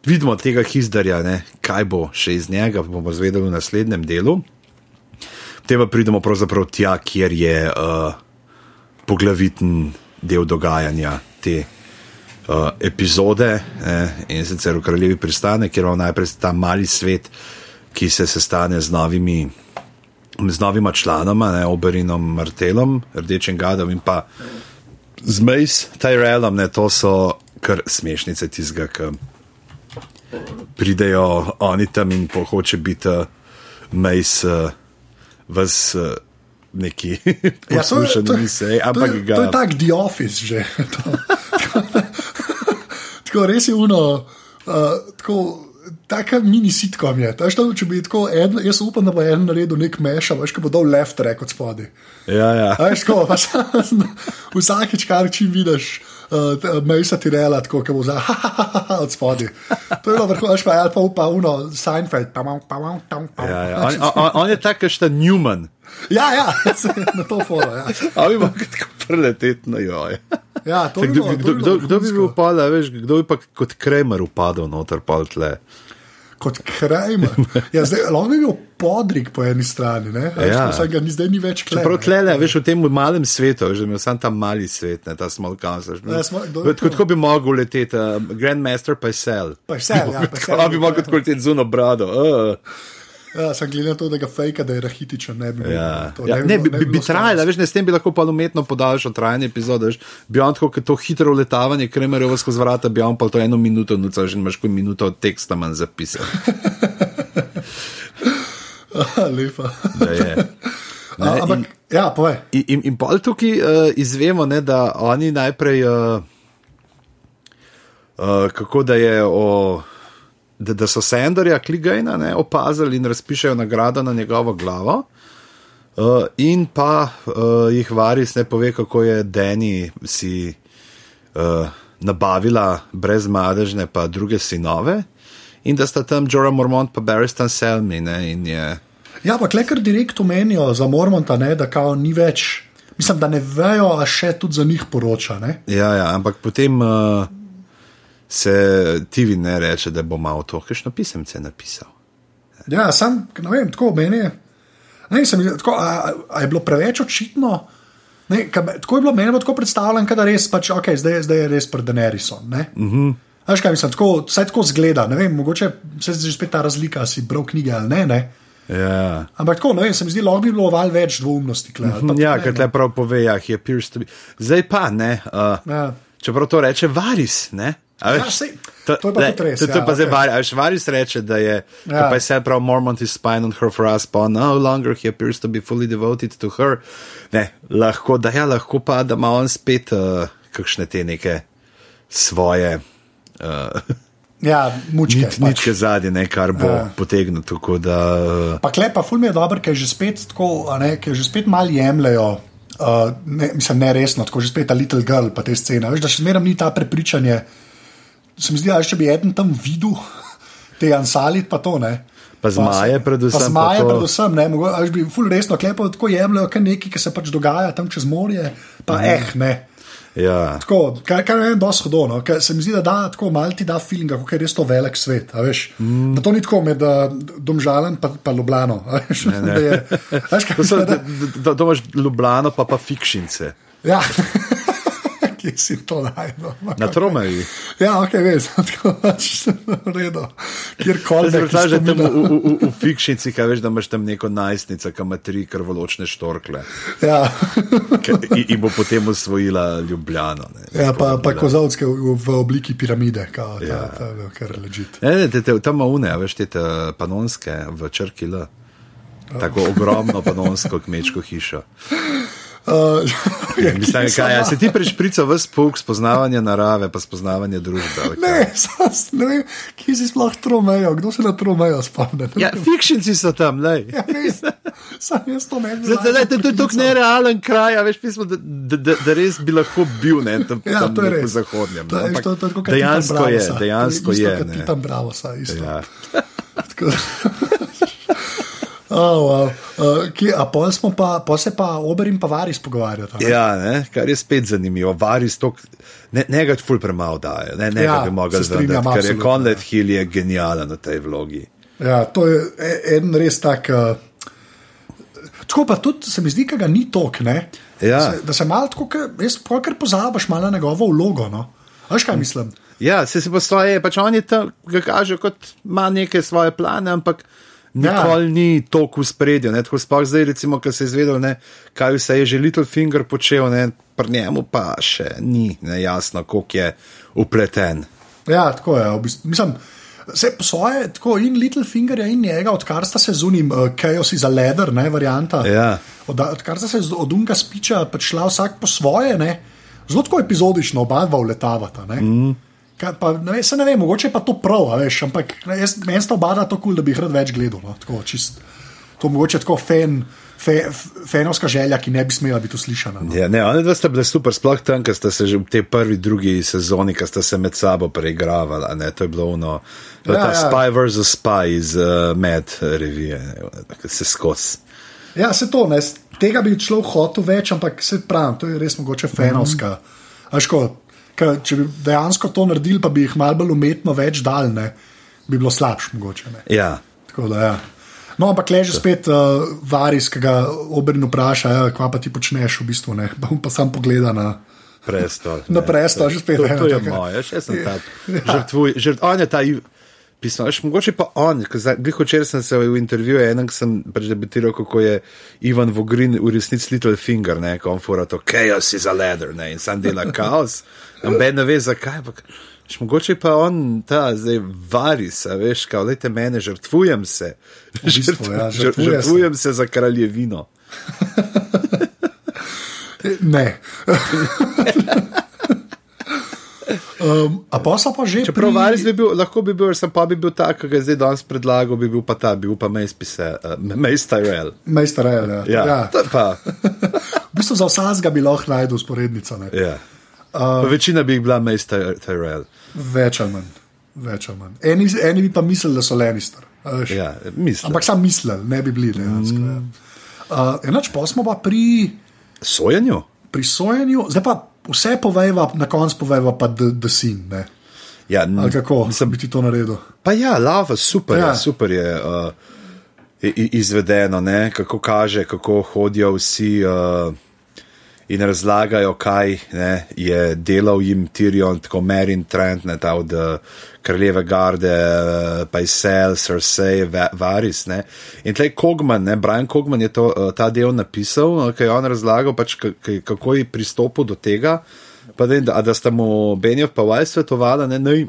A: vidimo tega hizdarja, ne, kaj bo še iz njega, bomo zvedeli v naslednjem delu. Potem pa pridemo pravzaprav tja, kjer je uh, poglaviten del dogajanja te uh, epizode eh, in sicer v Kraljevi pristane, kjer imamo najprej ta mali svet, ki se sestane z novimi. Z novima članoma, ne, Oberinom, Martelom, Rdečim Gadom in pa z Mace Tyrellom, ne, to so kar smešnice tizga, ki pridejo oni tam in hoče biti uh, Mace uh, vas uh, neki
B: Ja,
A: poslušani
B: je-
A: misli,
B: To
A: ampak
B: je,
A: ga.
B: to je tak The Office že. To- tako res je uno. Uh, tako, Taka mini sitkom je. Veš, to, če bi tako en, jaz upam, da bo en naredil nek meša, veš, ki bo dal left track od spodaj.
A: Ja, ja.
B: Veš, ko, pa, vsakič, kar čim vidiš, uh, Mejsa ti rela, tako, ki bo za od spodaj. To je bilo vrhunsko, veš, pa ali pa upa uno, Seinfeld. Pa, pa, pa, pa, pa,
A: Ja, ja. On, on, on je tak, kot Newman.
B: ja, ja, na to foro. Ja,
A: A bi lahko tako preleteti na joj.
B: ja to bi
A: Kdo,
B: bilo,
A: kdo,
B: bi
A: kdo, kdo bi bil pa, veš, kdo bi pa kot Kremer upadel noter pol tle.
B: Kot Kramer. Ja, zdaj, lahko bi bil podrik po eni strani, ne? A
A: Ja.
B: vsaj ga ni, zdaj ni več klep.
A: Prav le, veš, v tem malem svetu, je imel sam ta mali svet, ne, ta small council.
B: Ja, je
A: Tako
B: to?
A: tako bi mogel leteti, uh, Grandmaster pa je sel.
B: Pa je sel, ja, pa je
A: bi mogel leteti zuno brado. Uh.
B: Ja, sem gledal to, da ga fejka, da je rahitičen. Ne bi,
A: Ja.
B: to
A: Ja, ne, bi,
B: bilo-
A: bi, bi
B: bilo
A: trajala, veš, ne, s tem bi lahko pa umetno podaljšal trajanje epizode. veš. Bi on tako, to hitro letavanje, kremerjevo skozi vrata, bi on pa to eno minuto, nuca, že imaš kot minuto teksta manj zapisal.
B: Aha, Lepa.
A: Da je. Ne,
B: A, Ampak, ja, povej.
A: In, in, in pol tukaj uh, izvemo, ne, da oni najprej uh, uh, kako da je o. Da, da so Sandorja Kligajna ne, opazili in razpišajo nagrado na njegovo glavo, uh, in pa uh, jih Varis ne pove, kako je Deni si uh, nabavila brez madežne, pa druge sinove, in da sta tam Jorah Mormont pa Barristan Selmi. Ne, in je,
B: Ja, pa klekar direkt omenijo za Mormonta, ne, da kao ni več. Mislim, da ne vejo, a še tudi za njih poroča. Ne?
A: ja, ja, ampak potem uh, se TV ne reče, da bo malo to, kakšno pisemce napisal.
B: Ja, sam, ne vem, tako meni je. Ne, sem, tako, a, a je bilo preveč očitno? Ne, ka, tako je bilo meni bilo tako predstavljeno, da res pač, okay, zdaj, zdaj je res pred Denerisom. Uh -huh. Veš kaj mislim, tako, vsaj tako zgleda. Ne vem, mogoče se že spet ta razlika, si bral knjige ali ne. ne.
A: Ja.
B: Ampak tako, ne vem, se mi zdi, lahko bi bilo val več dvoumnosti. Kle, ali pa
A: Ja, ker te prav pove, ja, he appears to be. Zdaj pa ne. Uh,
B: Ja.
A: Čeprav to reče Varis, ne? A
B: Ja,
A: veš,
B: sej, to je pa
A: ne,
B: tudi res,
A: To, to
B: ja,
A: pa zdaj
B: okej.
A: Varis, veš, reče, da je,
B: Ja.
A: pa je se prav Mormont is spine on her for us, pa no longer he appears to be fully devoted to her. Ne, lahko, da ja, lahko pa, da ima on spet uh, kakšne te neke svoje. Uh,
B: Ja, mučke.
A: Nič, nič je zadnje, ne, kar bo
B: Ja.
A: potegnil. Da, uh,
B: Pa klepa, ful mi je dobro, ker že spet tako, ne, ker že spet malo jemljajo. Uh, ne, mislim, ne resno, tako že spet ta little girl, pa te scene. Veš, da še zmeraj ni ta prepričanje. Se mi zdi, da če bi eden tam videl, te ansalit, pa to ne.
A: Pa zmaje predvsem,
B: Pa
A: pa
B: zmaje
A: to-
B: predvsem, ne, mogo, a veš, bi ful resno klepo tako jemljajo, kar nekaj, ki se pač dogaja tam čez morje, pa
A: Mhm.
B: eh, ne.
A: ja.
B: Tako, kar, kar je dosti hodno, ker se mi zdi, da da tako malo ti da feeling, kako je res to velik svet. a Veš, mm. Da to ni tako med uh, Domžalem in pa, pa Ljubljano. Veš, ne, ne. Da je, veš, kaj
A: To, so, da,
B: da,
A: da, da imaš Ljubljano, pa pa fikšince.
B: ja. Kje si to najdel?
A: Na Tromeji.
B: Ja, ok, veš, tako pač v redu. Kjerkoli
A: Zdaj že tam v, v, v, v fikšnici, kaj veš, da imaš tam neko najstnico, ki ima tri krvoločne štorkle
B: Ja,
A: in, in bo potem usvojila Ljubljano. Ne,
B: ja pa, pa kozovske v, v obliki piramide, kao, ta,
A: Ja.
B: ta, ta, kar ležite.
A: Ne, ne, te, te, tam ima une, a veš, te, te panonske v črki L. Tako ogromno panonsko kmečko hišo.
B: Uh,
A: Mislim, kaj, ja, se ti prešprica v spuk spoznavanja narave, pa spoznavanje družbe.
B: Ne, sas, ne vem, kje si sploh tromejo, kdo se na tromejo spomne. Ne
A: Ja,
B: vem.
A: fikšnici so tam, lej.
B: Ja, res, sam jaz to ne
A: Zdaj, zdaj, to, to je tako nerealen kraj, a veš, pismo, da, da, da, da res bi lahko bil ne, tam,
B: Ja,
A: tam
B: to je res.
A: zahodnjem.
B: To,
A: ne,
B: je,
A: ampak
B: to, to je tako, kot
A: dejansko je, dejansko
B: to je.
A: je.
B: Isto,
A: ne.
B: kot tam bravo, saj isto.
A: Ja.
B: Da- Oh, wow. uh, kje, a pol, pa, pol se pa Ober in pa Varis pogovarjata. ne?
A: Ja, ne, kar je spet zanimivo. Varis to, ne, ne ga ful premalo daje, ne, ne
B: Ja,
A: ga bi mogel zvendati, ker je Conrad
B: ja.
A: Hill je genijalen v tej vlogi.
B: Ja, to je e- en res tak. Uh, tako pa tudi se mi zdi, da ga ni tok. Ne?
A: Ja.
B: Se, da se malo tako, res polkar pozabiš malo na njegovo vlogo. No? Veš kaj mislim?
A: Ja, se se postoje, pač on je tam, ga kaže kot ima neke svoje plane, ampak nikoli ja. ni toliko v spredju. Tako sploh zdaj, recimo, ko se je izvedel, ne, kaj vse je že Littlefinger počel, ne, pri njemu pa še ni ne, jasno, koliko je upleten.
B: Ja, tako je. V bistvu, mislim, Vse po svoje, tako in Littlefingerja in njega, odkar sta se zunim, uh, Chaos is a leather, ne, varianta.
A: Ja.
B: Od, odkar sta se od Unga spiča pač šla vsak po svoje, ne, zelo tako epizodično oba dva uletavata. Ne. Mm. Kaj, pa, ne, vem, ne vem, mogoče je pa to prav, veš, ampak jaz, meni sta oba kul, cool, da bi jih rad več gledal. No, tako, čist, to mogoče tako fen, fe, fenovska želja, ki ne bi smela biti uslišana. No.
A: Ja, ne, oni dva sta bili super, sploh tam, ker sta se že v tej prvi, drugi sezoni, ki sta se med sabo preigravali. a Ne, to je bilo ono,
B: Ja,
A: ta
B: ja.
A: Spy vs. Spy iz uh, Mad revije, ne, ki se skozi.
B: Ja, se to, ne, tega bi človek hotel več, ampak se pravim, to je res mogoče fenovska. Mm. Ško, ka, če bi dejansko to naredili, pa bi jih malo bolj umetno več dal, ne, bi bilo slabše mogoče. Ne.
A: Ja.
B: Tako da, ja. No, ampak leže spet uh, varis, ki ga obrn vpraša, ja, kva pa ti počneš v bistvu, ne, pa on pa sam pogleda na.
A: Prestol.
B: Na prestol,
A: to-
B: že spet
A: To,
B: ena
A: to je moje, še sem
B: Ja.
A: tak. Žrtvuj, žrt, on je ta pismo, veš, mogoče pa on, glih včeraj sem se v intervjuju enem, ki sem pač debitiral, kako je Ivan Vogrin v resnici Littlefinger, ne, ko on fura to chaos is a ladder, ne, in sam dela kaos. Amben ne ve zakaj, ampak veš, mogoče pa on ta zdaj varis, a veš, kao, lejte mene, žrtvujem se.
B: bistvu, ja,
A: Žrt-
B: žrtvuje se.
A: žrtvujem se za kraljevino.
B: Ne. Um, a pa so pa že.
A: Čeprav Varis bi bil, lahko bi bil, sem pa bi bil tak, ki ga zdaj danes predlagal, bi bil pa ta, bil pa Mejspise, uh, Mejstajrel.
B: Mejstajrel, ja.
A: Ja,
B: ja.
A: je pa.
B: v bistvu za vsakega bi lahko najdel usporednico. ne.
A: Ja. Uh, večina bi jih bila Mejstajrel.
B: Več ali manj. Več ali manj. Eni, eni bi pa mislili, da so Lannister.
A: Ja, mislim.
B: Ampak sam mislili, ne bi bili dejansko. Mm. Uh, enač pa smo pa pri,
A: Sojenju?
B: pri sojenju, zdaj pa vse povejva, na koncu povejva pa The Sin.
A: Ja,
B: Ali kako sem bi ti to naredil?
A: Pa ja, lava, super, ja. Je, super je uh, izvedeno, ne? kako kaže, kako hodijo vsi uh, in razlagajo, kaj ne, je delal jim Tyrion, tako Merin Trent, ne, ta od uh, kraljeve garde, uh, pa Isel, Cersei, Va- Varys. Ne? In tleh Kogman, ne, Brian Kogman je to, uh, ta del napisal, uh, ki je on razlagal, pač, kako je pristopil do tega. Pa da, da, da sta mu Benjov pa Vaj svetovala, ne, naj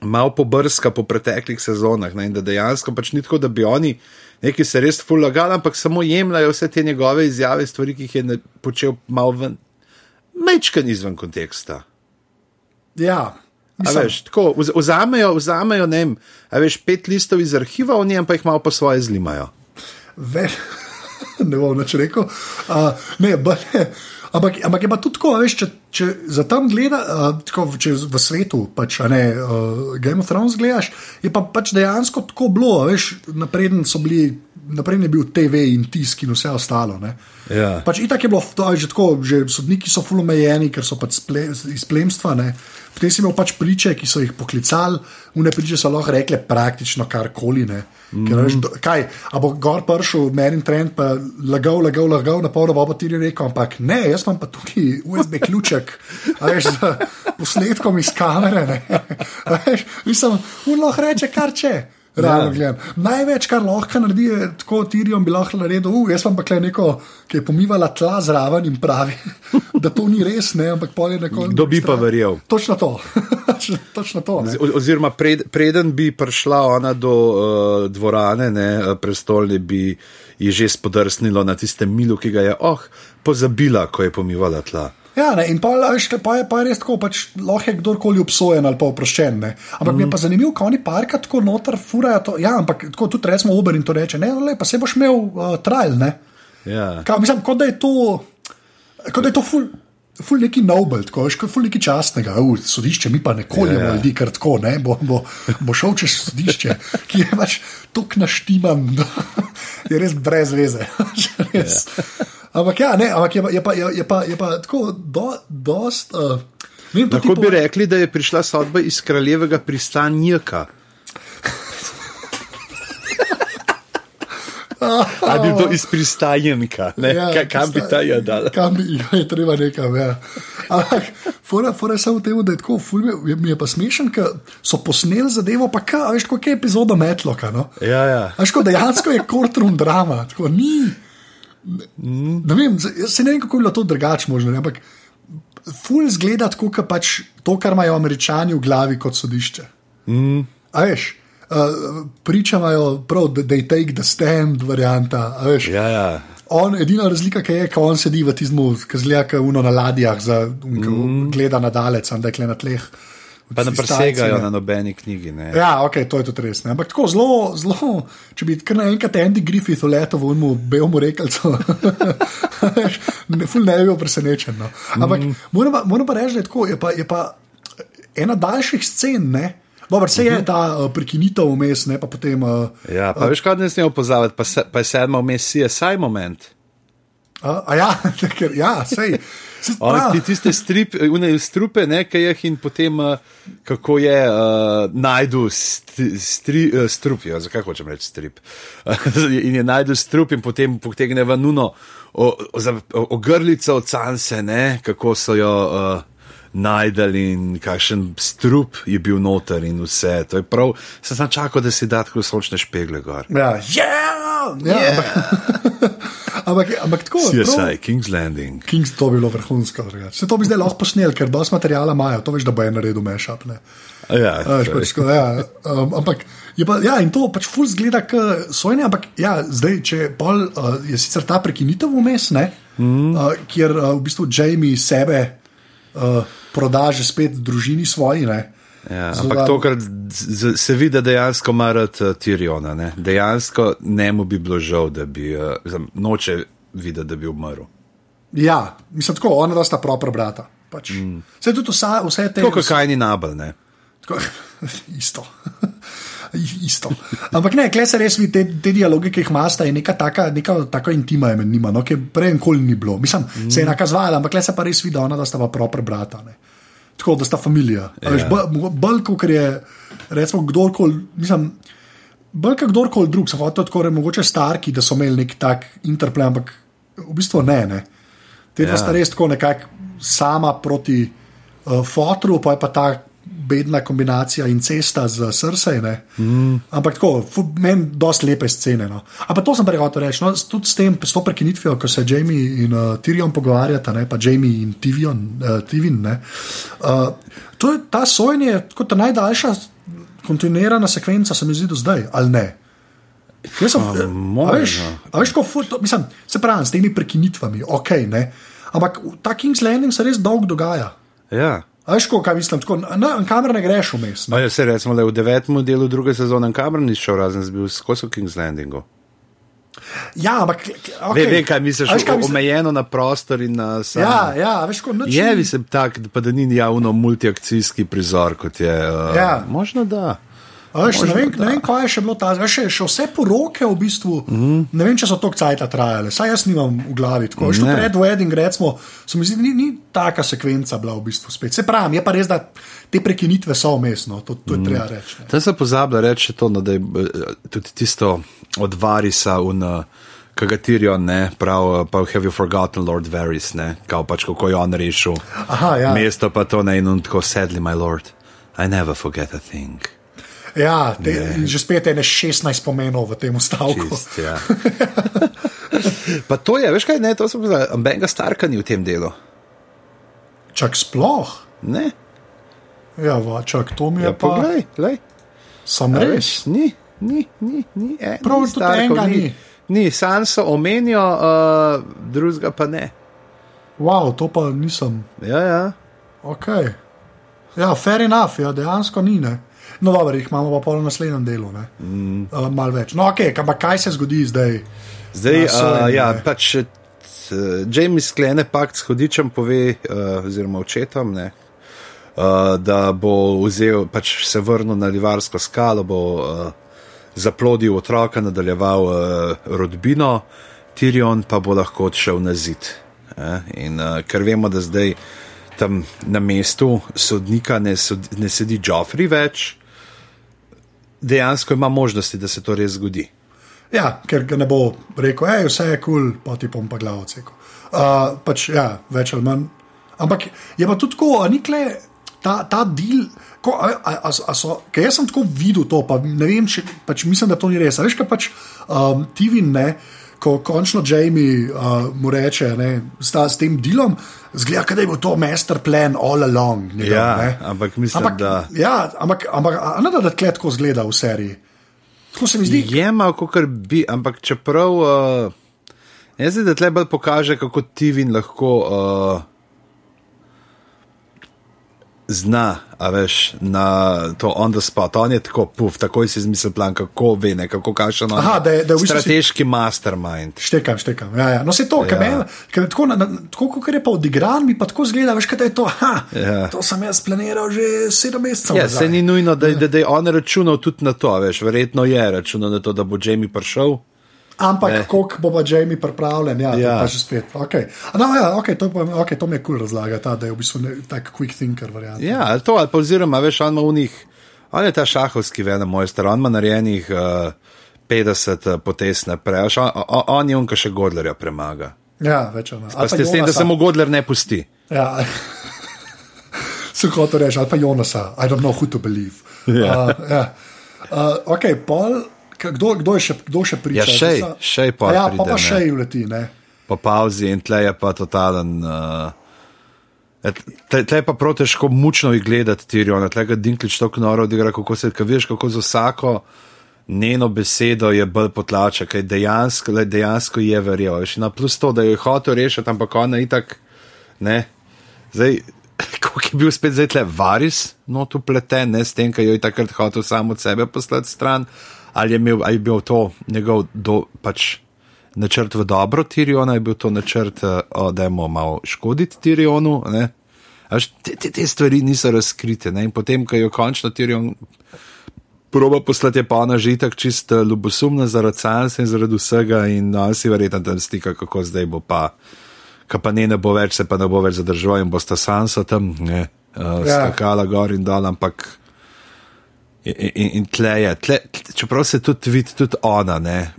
A: malo pobrska po preteklih sezonah. Ne, in da dejansko pač ni tako, da bi oni neki se res fulagali, ampak samo jemljajo vse te njegove izjave, stvari, ki jih je počel malo ven, mečken izven konteksta.
B: Ja, mislim,
A: veš, tako, vz- vzamejo, vzamejo, ne vem, veš, pet listov iz arhiva, njem pa jih malo po svoje zlimajo.
B: Ve, ne bom več rekel. Uh, ne, ba, ne. Ampak, ampak je pa tudi tako, veš, če, če za tam gleda, uh, tako, če v svetu, pač, ne uh, Game of Thrones gledaš, je pa pač dejansko tako bilo, veš, napreden so bili. Naprej je bil TV in tisk in vse ostalo. ne.
A: Ja.
B: Pač itak je bilo to že tako, že sodniki so fulomejeni, ker so pač sple, iz plemstva. Ne. Potem si imel pač priče, ki so jih poklicali, une priče so lahko rekle praktično karkoli. ne. Veš, do- kaj, a bo gor prišel, merin trend, pa lagal, lagal, lagal, na pol, da bo ti rekel, ampak ne, jaz imam pa tukaj USB ključek, veš, z posnetkom iz kamere. Veš, mislim, lahko reče kar če. Realno gledam. Največ, kar lahko naredi, je tako Tirion bi lahko naredil. Uh, jaz pa pa klej neko, ki je pomivala tla zraven in pravi, da to ni res, ne, ampak pol je neko.
A: Kdo bi pa verjel?
B: Točno to. Točno to. ne.
A: Oziroma, pred, preden bi prišla ona do uh, dvorane, ne, eh, prestolne, bi ji že spodrsnilo na tistem milu, ki ga je, oh, pozabila, ko je pomivala tla.
B: Ja, ne, in pa, veš, pa, je, pa je res tako, pač lahko je kdorkoli obsojen ali pa oproščen. Ne. Ampak mm. mi je pa zanimivo, kako oni parka tako noter furajo to. Ja, ampak tako tudi recimo Uber in to reče, ne, le, pa se boš imel uh, trial, ne.
A: Ja.
B: Kao, mislim, kot da je to, kot da je to ful. Ful neki nobel, tako kot ful neki častnega, v sodišče mi pa ne koljemo
A: Ja, ja.
B: ljudi, ker tako ne, bo, bo, bo šel čez sodišče, ki je pač tako naštiman, da je res brez veze. res. Ampak ja, ne, ampak je pa, je pa, je, je pa, je pa tako do, dost. Uh, vem,
A: Lahko bi rekli, da je prišla sodba iz kraljevega pristanja. Ali bi to iz pristajenka, ja, kam bi ta jedala?
B: Kam bi jo je treba nekam. Ja. Ampak, fora, fora je samo v tem, da je tako, ful je, mi je pa smešen, ker so posneli zadevo, pa kaj, a veš, kako je epizoda Metloka. No?
A: Ja, ja.
B: A Veš, ko dejansko je courtroom drama, tako ni. Ne, ne vem, se ne vem, kako je bilo to drugače možno, ampak ful zgleda tako, kot pač to, kar imajo američani v glavi kot sodišče. Mm. A veš, uh, pričajo prav, da they take the stand varianta.
A: ja, ja.
B: On, edina razlika ki je, da on sedi v tizmu, ki kot uno na ladjah, za, mm. gleda na dalec, da je na tleh.
A: Pa ne presegajo
B: ne.
A: na nobeni knjigi. Ne.
B: Ja, ok, to je tudi res. Ne? Ampak tako zelo, zelo, če bi kar naenkrat Andy Griffith uletel v unmu, belmu rekelcu, ne, ful ne bi bil presenečen. No. Ampak mm. moram, pa- moram pa reči, da je, tako, je, pa, je pa ena daljših scen. Ne? Dobar, se je ta uh, prekinitev vmes, ne pa potem. Uh,
A: Ja, pa veš, kaj ne smemo pozavati, pa, se, pa je sedma vmes CSI moment.
B: a, a ja, ker, ja, sej. Prav.
A: ti tiste strip, une strupe, nekaj jih in potem uh, kako je uh, najdu st, stri, uh, strup, ja, zakaj hočem reči strip. in je najdu strup in potem potegne ven nuno ogrlico od Sanse, ne, kako so jo uh, najdali in kakšen strup je bil noter in vse. To je prav, sem sam čakal, da si da tako sončne špegle gor.
B: Ja, yeah, ja, yeah. ampak, ampak, ampak tako. prav-
A: CSI, King's Landing.
B: Kings to bi bilo vrhunsko. Se to bi zdaj lahko posneli, ker dosti materijala imajo, to veš, da bo en naredil mešap.
A: Ja,
B: A, veš, pač, tako, ja, um, ampak je pa, ja, in to pač ful zgleda, kot sojenje. Ampak ja, zdaj, če pol, uh, je sicer ta prekinitev vmes, ne, mm. uh, kjer uh, v bistvu Jamie sebe. Uh, proda že spet družini svoji. Ne.
A: Ja, ampak
B: da-
A: tokrat se vidi, da dejansko mara uh, Tiriona. Ne? Dejansko ne mu bi bilo žal, da bi uh, noče videti, da bi umrl.
B: Ja, mislim tako, ona da sta proper brata. Pač. Mm. Vse tudi vsa, vse te.
A: Tako kot kaj ni nabal. Ne?
B: Tako, isto. isto. Ampak ne, kle se res vidi te, te dialoge, ki jih imata, je neka taka, neka taka intima je med njima, no, ki prej nikoli ni bilo. Mislim, mm. se je nakazvala, ampak kle se pa res vidi, ona da sta pa proper brata. Ne. Tako da sta familija.
A: Ja.
B: Yeah. Bolj kot je, recimo, kdorkoli, mislim. Bolj kot kdorkoli drug, so hotel tako reči, mogoče starki, da so imeli nek tak interplay, ampak v bistvu ne. ne. Te dva
A: Ja.
B: sta res tako nekako sama proti uh, fotru, pa je pa ta bedna kombinacija incesta z srsej. Mm. Ampak tako, meni dosti lepe scene. No. Ampak to sem prej hotel reči, no, tudi s tem, s to prekinitvijo, ko se Jamie in uh, Tyrion pogovarjata, ne, pa Jamie in Tyrion, uh, Tivin. ne. Uh, to je ta sojenje, kot ta najdaljša kontinuirana sekvenca, se mi zdi do zdaj, ali ne. Jaz sem, a,
A: možno.
B: veš, a veš, ko, ful- to, mislim, se pravi, s temi prekinitvami, ok, ne. Ampak ta King's Landing se res dolgo dogaja.
A: Ja.
B: A veš, ko, kaj mislim, tako, na, na kamer ne greš vmes.
A: No,
B: Ne?
A: ja, se recimo, je v devetem delu druge sezone Cameron ni šel, razen z bil skozi King's Landingu.
B: Ja, ampak.
A: Okay. Ve, ve, kaj misliš,
B: veš, kaj mislim?
A: omejeno na prostor in na sam.
B: Ja, ja, veš, ko noč.
A: Je, se tak, pa da ni javno multiakcijski prizor, kot je. Uh,
B: Ja.
A: Možno da.
B: Veš, ne, vem, ne vem, kaj je še bilo ta, veš, še, še vse poroke v bistvu. Mm. Ne vem, če so to cajta trajale, saj jaz nimam v glavi. Tako,
A: Ne.
B: pred wedding, recimo, se mi zdi, ni, ni taka sekvenca bila v bistvu spet. Se pravi, je pa res, da te prekinitve so umestno, to, to je mm. treba reči. ne.
A: Da se pozablja reči to, no, da je eh, tudi tisto od Varisa in Kagatirijo, ne, prav, pa have you forgotten Lord Varys, ne, kao pač kako je on rešil.
B: Aha, ja.
A: Mesto pa to ne in on tako sedli, my lord. I never forget a thing.
B: Ja, te, in že spet je ne 16 pomenov v tem stavku.
A: Čist, ja. pa to je, veš kaj, ne, to sem povedal, Benga Starka ni v tem delu.
B: Čak sploh.
A: Ne,
B: Ja, va, čak, to mi je
A: ja,
B: pa.
A: poglej, glej.
B: Sam
A: A
B: res.
A: veš, Ni, ni, ni, ni. E,
B: Prav,
A: ni Starkov,
B: enega ni.
A: Ni, Sanso omenijo, uh, drugega pa ne.
B: Wow, to pa nisem.
A: Ja, ja.
B: Ok. Ja, fair enough, ja, dejansko ni. Ne? No, dobro, jih imamo pa pol v naslednjem delu. Mm. Uh, Mal več. No, ok, ampak kaj se zgodi zdaj?
A: Zdaj, uh,
B: sojenje.
A: ja, pač uh, Jamie sklene pakt s hodičem, pove, uh, oziroma očetom, ne, uh, da bo vzel, pač se vrnil na Livarsko skalo, bo uh, zaplodil otroka, nadaljeval uh, rodbino, Tirion pa bo lahko odšel na zid. Eh? In uh, ker vemo, da zdaj tam na mestu sodnika ne, sod, ne sedi Joffrey več, dejansko ima možnosti, da se to res zgodi.
B: Ja, ker ga ne bo rekel, vse je kul, cool, pa ti bom pa glavo ceko. Uh, pač, ja, več ali manj. Ampak je pa tudi tako, a nikle ta, ta del. Ko, a, a, a, so, jaz sem tako videl to, pa ne vem, če pač mislim, da to ni res. Veš, kaj pač um, Tivin ne. Ko končno Jamie uh, mu reče, da s tem delom, zgleda, da je bil to master plan all along. Njegov,
A: Ja,
B: ne.
A: ampak mislim,
B: ampak,
A: da-
B: Ja, ampak, ampak ne da, da tle tako zgleda v seriji. Tako se mi zdi.
A: Je malo, kot bi, ampak čeprav. Uh, jaz zdaj, da tle bolj pokaže, kako Tivin lahko uh, zna, a veš, na to on the spot. On je tako, puf, takoj si izmislil plan, kako ve, ne, kako kaže on.
B: Aha, da je- da je bistvu si-
A: strateški mastermind.
B: Štekam, štekam. Ja, ja. No, se to,
A: Ja.
B: ja. ker tako, na- na- tako kot je pa odigran, mi pa tako zgleda, veš, kaj je to. Ha,
A: Ja.
B: To sem jaz planiral že sedem mesecev.
A: Ja, se ni nujno, da, da, da je on računal tudi na to, veš, verjetno je računal na to, da bo Jamie prišel.
B: Ampak
A: Ne.
B: koliko bo pa Jamie pripravljen, ja, ja. Pa že spet. Okay. No, ja, okay, to, pa, okay, to mi je kul cool razlaga, ta, da je v bistvu tak quick thinker variant.
A: Ja, ali to, ali pa oziroma, veš, on ima v njih, on je ta šahovski velemojster, on ima narejenih uh, 50 uh, potez naprej, on, on, on je on, ki še Godlerja premaga.
B: ja več ali manj.
A: Pa ste s tem, da se mu Godler ne pusti.
B: Ja. Sem hotel reči, ali pa Jonasa, I don't know who to believe.
A: Ja.
B: Uh, ja. uh, ok, pol, kdo, kdo, je še, kdo še priča?
A: Ja, Shay,
B: Zdaj sa-
A: Shay pol
B: A Ja, pa
A: pride,
B: pa še uleti, ne.
A: Po pauzi in tle je pa totalen. Uh, Tle je pa prav težko mučno gledati, Tirion, tle ga Dinklič tako noro odigra, kako se, ka veš, kako za vsako njeno besedo je bolj potlača, kaj dejansko, le dejansko je verjel. Veš, na plus to, da jo je hotel rešiti, ampak ona itak, ne. Zdaj, kako je bil spet zdaj tle Varis not upleten, ne s tem, ker jo je takrat hotel samo od sebe poslati stran, ali je, imel, ali je bil to njegov do, pač načrt v dobro Tiriona, je bil to načrt, uh, da je mu malo škoditi Tirionu. Až te, te, te stvari niso razkrite. Ne? In potem, ko je končno Tirion proba poslati, je pa ona že tako čist eh, ljubosumna zaradi Sansa in zaradi vsega in no, si verjetno tam stika, kako zdaj bo pa, ka pa ne, ne bo več, se pa ne bo več zadržal in bosta Sansa tam, ne, uh, skakala gor in dol, ampak. In, in, in tle je, tle, čeprav se tudi vidi, tudi ona, ne,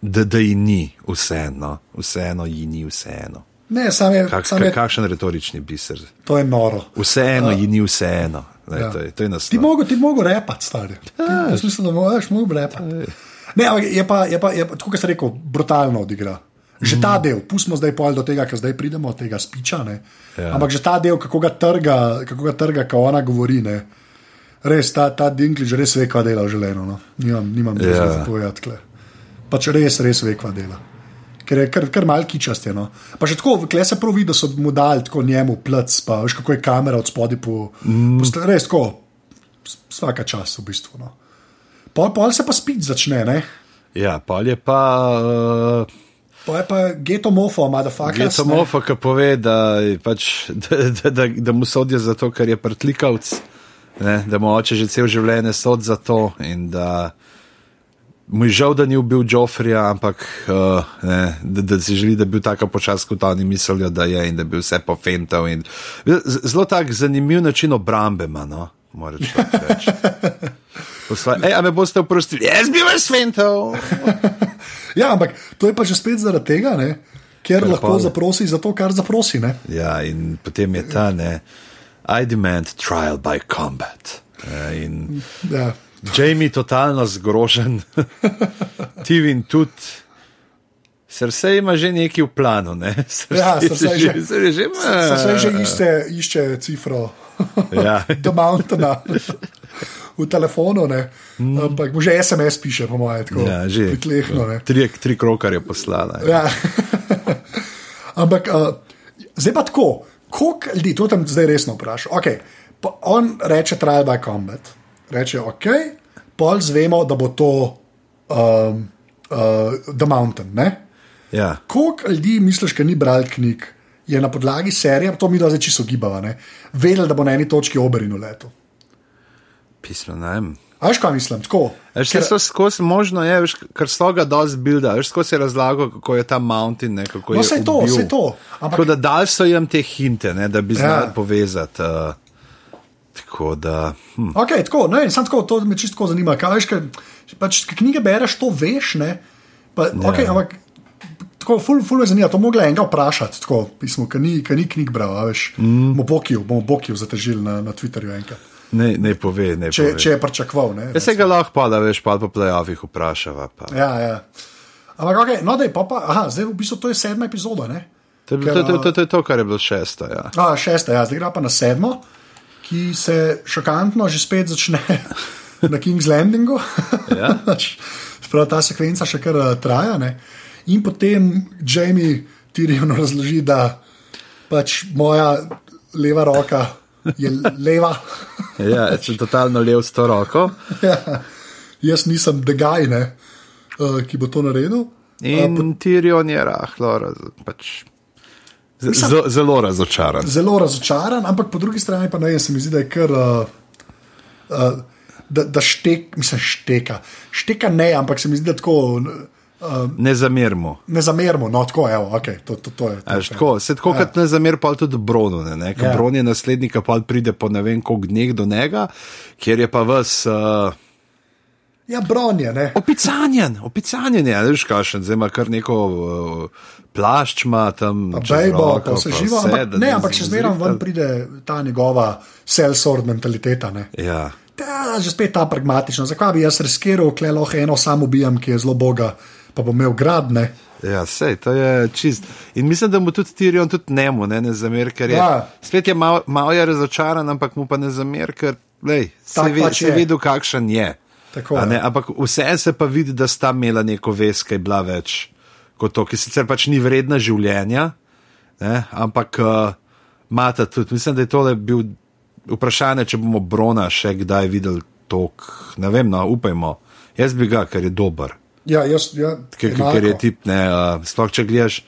A: da, da ji ni vseeno, vseeno ji ni vseeno.
B: Ne, sam je,
A: Kak,
B: sam je,
A: kakšen retorični biser.
B: to je noro.
A: Vseeno
B: Uh,
A: ji ni vseeno. Ne,
B: ja.
A: to, je, to je nas.
B: Ti mogo, ti mogo repati, stari. Ti, jaz mislim, da moraš mogo repati. Ne, ampak je pa, je pa, je tako, kot sem rekel, brutalno odigra. Že mm. ta del, pustimo zdaj pol do tega, ker zdaj pridemo od tega spiča. Ne.
A: Ja.
B: Ampak že ta del, kako ga trga, kako ga trga, ko ona govori. Ne. Res, ta, ta Dinklage res ve, kva dela v življenju. No. Nimam, nimam
A: Ja.
B: yeah. za povedati. kle. Pač res, res ve, kva dela. Ker je kar, kar malki čast. Je, no. Pa še tako, kle se pravi, da so mu dali tako njemu plc, pa veš, kako je kamera od spodaj po. Mm. po res tako, vsaka čas v bistvu. No. Pol, pol se pa spit začne, ne.
A: Ja, pol je pa. Uh,
B: Pa je pa getomofo, motherfucker.
A: Je samo fa, ki pove, da, pač, da, da, da, da mu sodijo zato, ker je prtlikavc, ne, da mu oče že cel življenje sod za to in da mu je žal, da ni ubil Joffrija, ampak uh, ne, da, da si želi, da bi bil tako počas, kot oni mislijo, da je in da bi vse pofental. in- Zelo tak zanimiv način obrambe ima, no, moraš reči. Posla, Ej, a me boste oprostili? Jaz bi vas fental.
B: Ja, ampak to je pa že spet zaradi tega, ne, ker
A: Ker
B: lahko zaprosi za to, kar zaprosi. Ne.
A: Ja, in potem je ta, ne, I demand trial by combat. Eh, In
B: Ja.
A: Jamie totalno zgrožen, Tivin tudi. Srce ima že nekaj v planu, ne?
B: Ja, Cersei že-
A: že, že,
B: Se vse že išče, išče cifro
A: Ja.
B: do Mountaina v telefonu, ne. ampak mu že SMS piše, po mojem, tako
A: Ja, že.
B: pritlehno. ne.
A: Tri, tri krokarje poslala. Ja.
B: Ampak uh, zdaj pa tako, koliko ljudi, to tam zdaj resno vprašam. Okay, on reče trial by combat, reče ok, pol zvemo, da bo to um, uh, The Mountain. Ne?
A: Ja.
B: Koliko ljudi, misliš, ki ni bral knjig, je na podlagi serije, to mi da zdaj čisto gibava, ne? vedel, da bo na eni točki oberin v letu.
A: Pismo, ne vem.
B: A veš, kaj mislim? Tako.
A: Veš, Ker... skozi možno, je, veš, ker so ga dosti bilda, veš, skozi je razlagal, kako je ta mountain, ne, kako
B: No,
A: je.
B: saj to, saj to. Ampak-
A: Tako da dal so jim te hinte, ne, da bi znali
B: Ja.
A: povezati. Uh, tako da. Hm.
B: Okay, tako, ne, samo tako, to me čisto zanima. Kaj, veš, kaj, pač, kaj knjige bereš, to veš. Ne, pa,
A: Ja.
B: okay, ampak, tako, ful, ful me zanima, to mogla enega vprašati, tako, pismo, ki ni, ki ni knjig bral, veš. Mm. Bomo Bokiju, bomo Bokiju zatežili na, na Twitterju enkrat.
A: Ne, ne pove, ne
B: Če,
A: pove.
B: če je pričakoval.
A: Jaz se ga lahko pa, da veš, pa po plajovih vprašava. Pa.
B: Ja, ja. Ampak, okay, no, da je pa, pa aha, zdaj v bistvu to je sedma epizoda. Ne?
A: To je,
B: Ker,
A: to, to, to, to je to, kar je bilo šesto. Ja.
B: A, šesta, ja, zdaj gre pa na sedmo, ki se šokantno že spet začne na King's Landingu.
A: Ja.
B: Sprav, ta sekvenca še kar uh, traja. Ne? In potem Jamie Tyrion razloži, da pač moja leva roka je leva.
A: Ja, sem totalno lev s to roko.
B: ja, jaz nisem degaj, uh, ki bo to naredil.
A: In uh, Tirion je rahlo, raz, pač, z, z, zelo razočaran.
B: zelo razočaran, ampak po drugi strani pa ne vem, se mi zdi, da je kar. Uh, uh, da, da štek, mislim, šteka. Šteka ne, ampak se mi zdi, da tako uh,
A: Ne zamerimo.
B: ne zamerimo. No, tako, evo, okay, to, to, to je. To,
A: Až tako, se tako, kot ne zamer, pa tudi Bronu. Ne, ne?
B: Ja.
A: Ja. Bron je naslednik, pa pride po ne vem koliko dneh do njega, kjer je pa vas. Uh,
B: Ja, bron je, ne.
A: Opicanjen, opicanjen je, veš, kašen, zdaj ima kar neko uh, plašč, ima tam.
B: Bejbo, pa vse živo,
A: vse,
B: ampak, ne, ampak še zmeraj ven pride ta njegova sell-sword mentaliteta. Ne.
A: Ja.
B: Ta, že spet ta pragmatična. Zakaj bi jaz riskiral, kle lahko eno samo ubijam, ki je zelo boga, pa bom imel gradne.
A: Ja, sej, to je čist. In mislim, da mu tudi Tirion, tudi njemu, ne, ne zamer, ker je.
B: Ja.
A: Spet je malo mal je razočaran, ampak mu pa ne zamer, ker lej, se
B: Tak
A: ve,
B: pač
A: se
B: je.
A: videl, kakšen je.
B: Tako,
A: ne, ampak vse se pa vidi, da sta imela neko vest, ki je bila več kot to, ki sicer pač ni vredna življenja, ne, ampak uh, Mata tudi. Mislim, da je tole bil vprašanje, če bomo Brona še kdaj videli tok. Ne vem, no, upajmo. Jaz bi ga, ker je dober.
B: Ja, jaz, ja,
A: Ker, ker je tip, ne, uh, sploh če gledaš,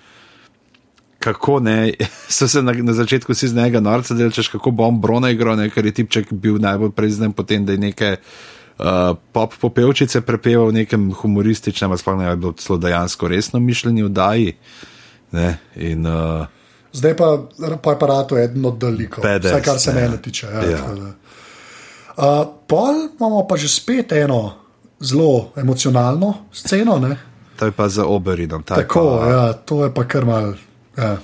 A: kako ne, so se na, na začetku vsi z njega norca delčeš, kako bo on Brona igral, ne, ker je tipček bil najbolj preznen potem, da je neke uh, pop popevčice prepeval v nekem humorističnem, sploh ne, je bilo celo dejansko resno mišljenje v daji. Ne, in, uh,
B: Zdaj pa, pa je aparato eden od daljikov,
A: Badass,
B: vsaj kar se
A: ja.
B: mene tiče. Ja,
A: Ja.
B: Uh, pol imamo pa že spet eno zelo emocionalno sceno. Ne?
A: to je pa za Oberinom. ta
B: Tako,
A: pa,
B: ja, to je pa kar mal. Ja.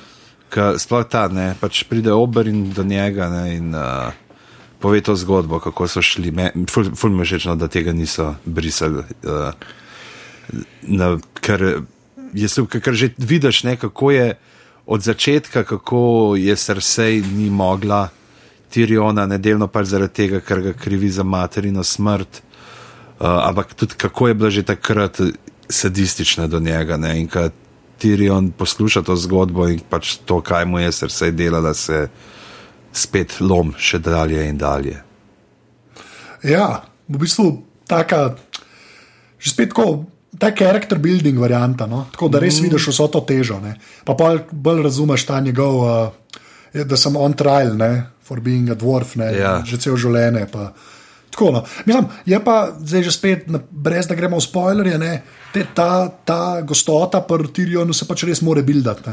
A: Ka, sploh ta, ne, pač pride Oberin do njega ne, in uh, pove to zgodbo, kako so šli. Me, ful, ful mi je no, da tega niso brisali. Uh, na, ker, je, super, ker že vidiš, ne, kako je od začetka, kako je srsej ni mogla Tiriona, nedelno pač zaradi tega, ker ga krivi za materino smrt. Uh, ampak tudi kako je bila že takrat sadistična do njega. Ne? In ko Tirion posluša to zgodbo in pač to, kaj mu je srce delala, se spet lom še dalje in dalje.
B: ja, v bistvu taka, že spet tako. Ta character building varianta, no? tako da res mm. vidiš vso to težo. Ne? Pa pa bolj razumeš ta njegov, uh, da sem on trial, ne? for being a dwarf, ne?
A: Ja.
B: že cel življenje. Pa. Tako, no. Mislim, je pa zdaj že spet, brez da gremo v spoilerje, ne? Te, ta, ta gostota pri Tirionu se pač res more bildati.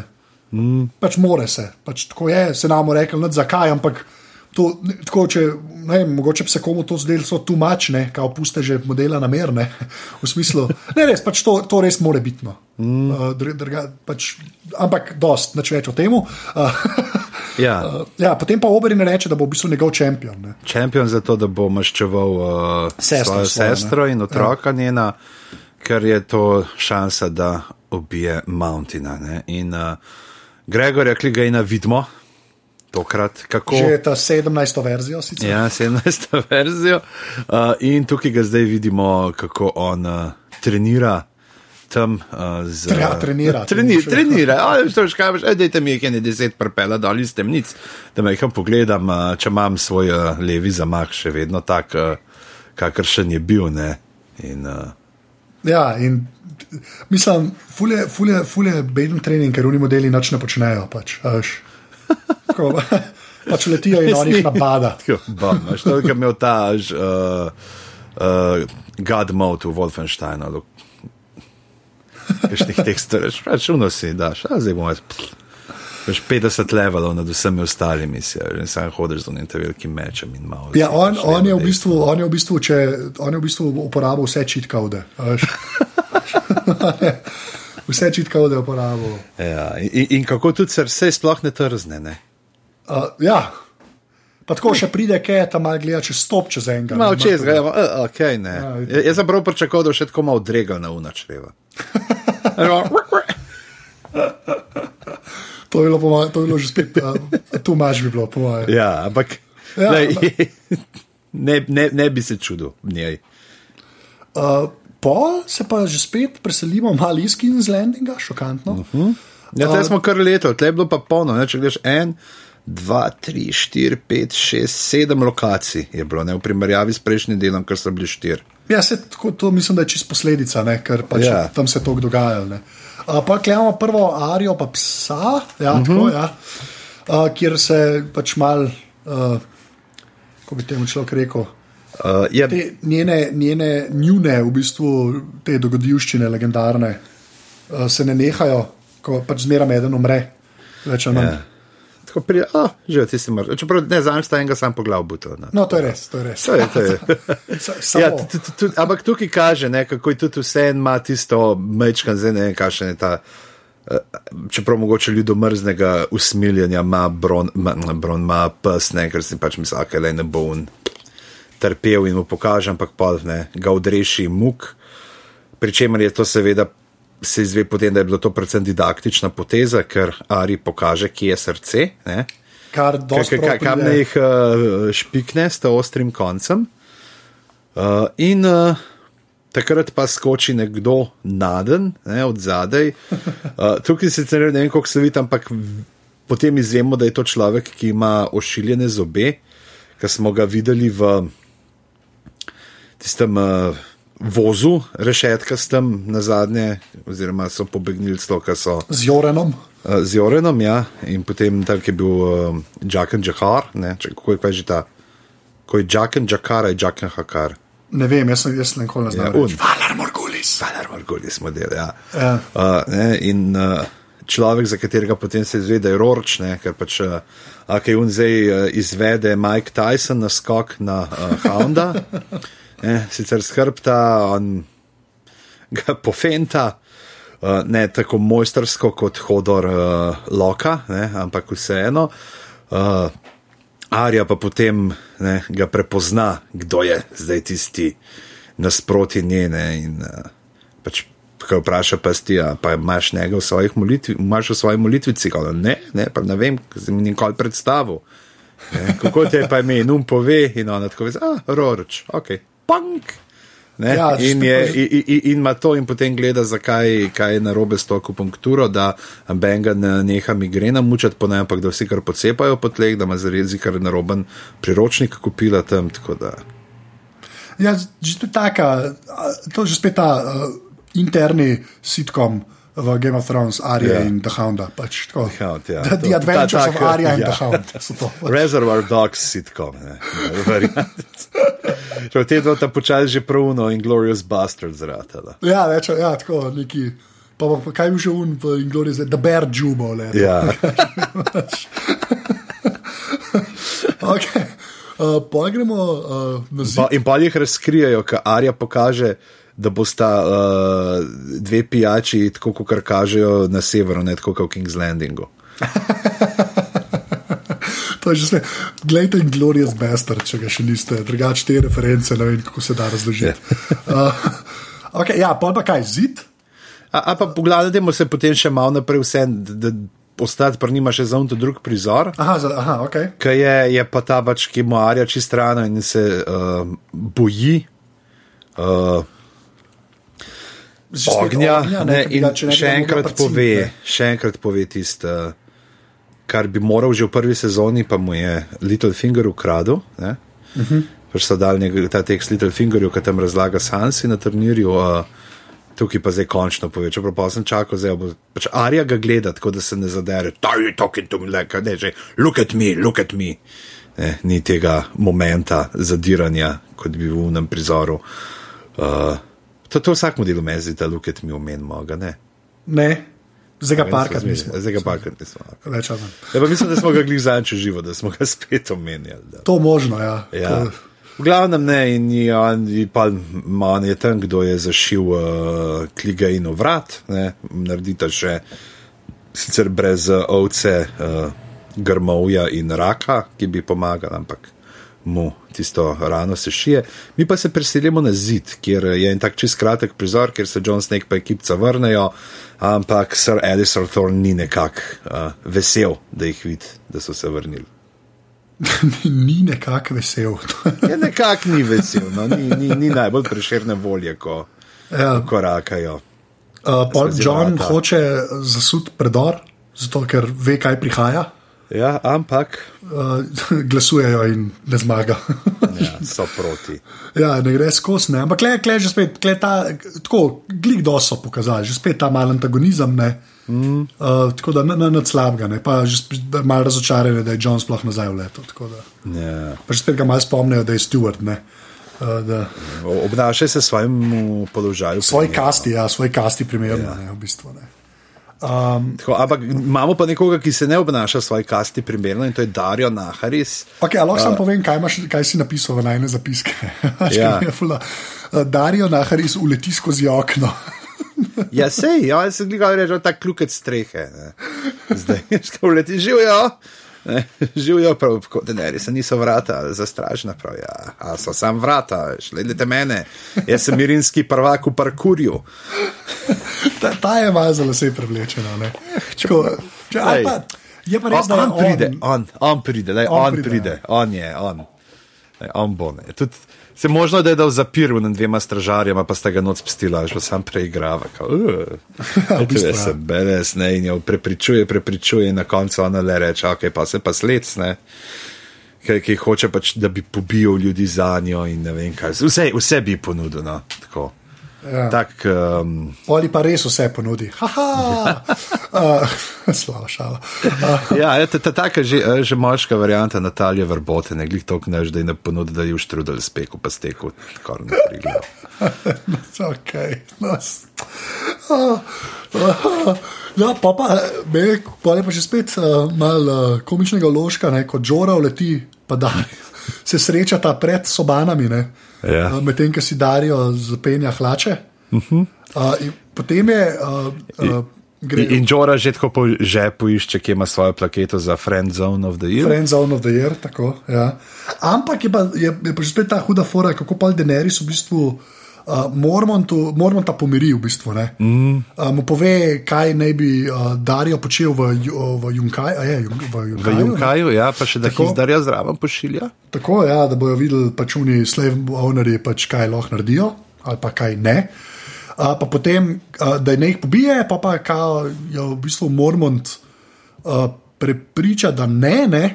B: Mm. Pač more se, pač tako je, se nam rekel, ne zakaj, ampak. To, tako, če, ne, vem, mogoče bi se komu to zdelo tumačne, kao puste že modela namerne. V smislu, ne, res, pač to, to res more biti. No. Mm. Uh, dr, drga, pač, ampak dost, nič več o tem. Uh,
A: Ja,
B: uh, ja, potem pa Oberin reče, da bo v bistvu njegov šampion. Ne.
A: čempion za to, da bo maščeval uh,
B: Sestro
A: svojo
B: ne.
A: sestro in otroka ja. njena, ker je to šansa, da ubije Mountina. Ne? In uh, Gregorja Kligajna vidimo, tokrat kako.
B: Že ta 17. verzijo sicer.
A: Ja, 17. verzijo. Uh, in tukaj ga zdaj vidimo, kako on uh, trenira. Tam, uh, z,
B: Tre- ja, trenira,
A: Treni,
B: to boš
A: trenira. Ali to že kaj, veš, dajte mi jih ene deset prepela dol iz temnic, da me jih pogledam, uh, če imam svoj uh, levi zamah še vedno tak, uh, kakršen je bil. Ne? In, uh,
B: Ja, in mislim, fulje, fulje, fulje beden trening, ker oni modeli nič ne počnejo. Pač. Tako, pač letijo in on jih napada.
A: Bom, veš, to je imel ta uh, uh, God mode v Wolfensteinu. Kakšnih tekstov, veš, pač unosi, daš, a zdaj bomo. Veš, 50 levelov nad vsemi ostalimi, si, in sam hodiš z unim te velikim mečem in malo.
B: Ja, on,
A: pač
B: on, je v bistvu, on, je v bistvu, če, on je v bistvu uporabil vse čitkaude. vse čitkaude je uporabil.
A: Ja, in, in, in kako tudi srce sploh ne trzne. Ne?
B: Uh, ja. Pa tako še pride, kaj je tam malo gleda, če stop čez enega.
A: Malo čez, ga, uh, okay, ne.
B: Ja,
A: Ja, jaz sem prav pričakoval, da še tako malo dregal na unačreva.
B: To je bilo, po mojem, to je bilo že spet, uh, tu maž bi bilo, po mojem.
A: Ja, ampak
B: Ja,
A: lej, ne, ne, ne bi se čudil njej.
B: Uh, pol se pa že spet preselimo malo iz King's Landinga, šokantno. Uh -huh.
A: Ja, zdaj smo kar leto, tle je bilo pa polno. Ne? Če gledaš en, dva, tri, štiri, pet, šest, sedem lokacij je bilo, ne? v primerjavi s prejšnjim delom, ker so bili štiri.
B: Ja, se, tako, to mislim, da je čist posledica, ne, ker pač
A: Ja.
B: ja. tam se je to dogajalo. ne. Uh, pa klemamo prvo arijo, pa psa, ja, uh -huh. tako, ja, uh, kjer se pač mal, uh, kako bi temu človek rekel.
A: Uh, ja,
B: Te njene, njene njune, v bistvu te dogodivščine, legendarne, uh, se ne nehajo, ko pač zmeraj eden umre. Več ali manj.
A: ja. Tako pride, oh, že ti si mrtev. Čeprav ne zanj sta enega sam poglav buto.
B: No, to je res, to je res.
A: To je, to je. Ja, ampak tukaj kaže, ne, kako je tudi vse en ima tisto mečkan, zdaj ne vem, kakšen je ta. eh, Čeprav mogoče ljudomrznega usmiljenja ima bron, ima, bron ima pes, ne, ker si pač misli, da ne bo on trpel in mu pokaže, ampak pa ne, ga odreši muk. Pričemer je to seveda se izve potem, da je bilo to predvsem didaktična poteza, ker Ari pokaže, kje je srce. Ne.
B: kar dosti
A: Kaj- Kam ne jih uh, špikne s ostrim koncem. Uh, in uh, takrat pa skoči nekdo naden, ne, od zadaj. Uh, tukaj sicer ne vem, kako se vidi, ampak potem izvemo, da je to človek, ki ima ošiljene zobe, ki smo ga videli v tistem uh, vozu, rešetka s tem na zadnje, oziroma so pobegnili s to, kar so.
B: Z Jorenom.
A: Uh, z Jorenom, ja, in potem tam je bil uh, Jack and Jahar, ne, če, kako je pa že ta, ko je Jack and Jahar, je Jack and Hakar.
B: Ne vem, jaz sem, jaz nikoli ne
A: Ja, un.
B: reči. Valar Morgulis.
A: Valar Margolis model, ja.
B: Ja.
A: Uh, ne, in uh, človek, za katerega potem se izve, da je roč, ne, ker pač. Uh, A kaj on zdaj uh, izvede Mike Tyson na skok na uh, Honda, ne, sicer skrbta, on ga pofenta, uh, ne tako mojstersko kot hodor uh, Loka, ne, ampak vseeno. Uh, Arja pa potem ne, ga prepozna, kdo je zdaj tisti nasproti njene. In, uh, pač, ko vpraša, pa si, a pa imaš njega v svojih molitvi, imaš v svoji molitvici, Kao, ne, ne, pa ne vem, ker sem nikoli predstavil. Ne, kako te je pa ime, num pove in ona tako ve, ah, roroč, ok, punk. Ne,
B: Ja,
A: in, je, in, in, in ima to, in potem gleda, zakaj kaj je narobe s to akupunkturo, da Benga ne neha migrena mučati po ampak da vsi kar podsepajo po tleh, da ima zarezi kar naroben priročnik kupila tam. tako da-
B: Ja, že spet taka, to je že spet ta uh, interni sitkom v Game of Thrones, Arya
A: Ja.
B: yeah. in The Hounda. Pač, tako,
A: Hound, ja,
B: the, the Adventures
A: ta-
B: of
A: taka,
B: Arya
A: ja.
B: The Hound. to.
A: Reservoir Dogs sitcom. ne, v te dva ta počasi že pruno in Glorious Bastards zratala.
B: Ja, več, ja, tako neki. Pa, pa, pa kaj bi že un v Inglorious, The Bear Jubo. Le,
A: Ja,
B: okay. uh, pa gremo uh, na zid.
A: pa, in pa jih razkrijajo, ker Arja pokaže, da bosta uh, dve pijači, tako kot kažejo na severu, ne tako kot v King's Landingu.
B: To je že vse. Glejte, Inglorious Bastard, če ga še niste, drugače te reference, ne vem, kako se da razložiti. Uh, okay, ja, pa pa kaj, zid?
A: A, a pa pogledajmo se potem še malo naprej, vse, da, ostati pa nima še za un to drug prizor.
B: Aha, za, aha ok.
A: Kaj je, je pa ta pač, ki mu arja čist rano in se uh, boji. Uh, ognja,
B: ognja,
A: ne, in
B: ne
A: še enkrat
B: prciniti,
A: pove,
B: ne.
A: še enkrat pove tisto, kar bi moral že v prvi sezoni, pa mu je Little Finger ukradel. Uh
B: Mhm.
A: -huh. Pač so dal njega, ta tekst Little Fingerju, ki tam razlaga Sansi na turnirju. Uh, Tukaj pa zdaj končno pove, čeprav pa sem čakal, zdaj bo pač Arija ga gleda, tako da se ne zadere. Ta je talking to me, like, ne, že, look at me, look at me. Ne, ni tega momenta zadiranja, kot bi v unem prizoru. Uh, to, to vsakmu delu meni zdi, da look at me omenimo, ga ne.
B: Ne, zdaj ga parkrat nismo.
A: Zdaj ga parkrat nismo. Ja, pa mislim, da smo ga glih zanče živo, da smo ga spet omenjali. Da.
B: To možno, ja.
A: Ja.
B: To-
A: V glavnem ne, in je on, in pa man je tam, kdo je zašil uh, kligajino vrat, ne, naredita še sicer brez uh, ovce, uh, grmovja in raka, ki bi pomagali, ampak mu tisto rano se šije. Mi pa se preselimo na zid, kjer je en tak čist kratek prizor, kjer se John Snake pa ekipca vrnejo, ampak Sir Edison Thorne ni nekako uh, vesel, da jih vidi, da so se vrnili.
B: ni nekako vesel.
A: Ja, nekako ni vesel, no, ni, ni, ni najbolj preširne volje, ko
B: ja.
A: korakajo.
B: uh, John
A: vrata.
B: hoče zasud predor, zato ker ve, kaj prihaja.
A: Ja, ampak
B: Uh, glasujejo in ne zmaga.
A: ja, so proti.
B: ja, ne gre skozi, ne. ampak klej, klej že spet, klej ta, tako, glik do so pokazali, že spet ta mal antagonizem. Ne. Mm. Uh, tako da ne, ne, ne slabega, ne. pa že malo razočarani, da je John sploh nazaj v leto. da.
A: Ja.
B: Pa že spet ga malo spomnijo, da je Stewart. Ne. Uh, da,
A: Obnašaj se svojemu položaju.
B: svoj
A: primerno.
B: kasti, ja, svoj kasti primerno, ja. ne, v bistvu. Ne.
A: Tako, ampak imamo pa nekoga, ki se ne obnaša svoj kasti primerno in to je Darijo Naharis.
B: Okay, lahko samo povem, kaj, imaš, kaj si napisal v najne zapiske.
A: Ja.
B: Uh, Darijo Naharis uleti skozi okno.
A: Ja, sej, ja, se gleda, reče, tak klukec strehe. Ne. Zdaj, školeti živijo. Ne, živijo prav, kot denari, se niso vrata, zastražna prav. Ja, a so sam vrata, šledite mene, jaz sem mirinski prvak v parkurju.
B: Ta, ta je malo za lase prevlečena. ne. Tako, če, pa, je pa res,
A: on,
B: da
A: on pride, on, on pride, lej,
B: On
A: on,
B: pride,
A: pride,
B: ja.
A: on je, on. Ne, on bo ne. Tud, se možno, da je dal zapir v dvema stražarjama, pa sta ga noč spustila, že sam preigrava.
B: V bistvu, ja.
A: Se beres, ne, in jo prepričuje, prepričuje, in na koncu ona le reče, ok, pa se pa sled, ne. Ki, ki hoče pač, da bi pobil ljudi za njo in ne vem kaj. Vse, vse bi ponudil, no, tako.
B: Ja.
A: Tak, um,
B: Oli pa res vse ponudi. Haha, uh, slaba šala. Uh,
A: ja, je ta, ta, taka že, eh, že moška varianta Natalije Vrbote, ne glih toliko než, da je ne ponudi, da je v štrudel speku, pa steku, skoraj ne prigla.
B: ok. No, uh, uh, ja, pa pa, me, pa je pa že spet uh, mal uh, komičnega vložka, ne, kot žora leti, pa da se srečata pred sobanami, ne,
A: Ja.
B: uh, medtem, ko si darijo zapenja hlače. Uh -huh. uh, potem je. Uh, uh, gre,
A: In, Džora že tako po žepu išče, ki ima svojo plaketo za Friend Zone of the Year.
B: Friend Zone of the Year, tako. Ja. Ampak je pa, je, je pa že spet ta huda fora, kako pa Denerys v bistvu. Uh, Mormontu, Mormonta pomiri v bistvu. Mm. Uh, mu pove, kaj naj bi uh, Darijo počel v, v Junkaju. a Je, v
A: V
B: Junkaju, ne?
A: Junkaju, ja, pa še da
B: Tako.
A: Hizdarja zraven pošilja.
B: Tako ja, da bojo videli, pač oni slave ownerji, pač kaj lahko naredijo, ali pa kaj ne. Uh, pa potem, uh, da ne jih pobije, pa pa kao, jo v bistvu Mormont uh, prepriča, da ne, ne.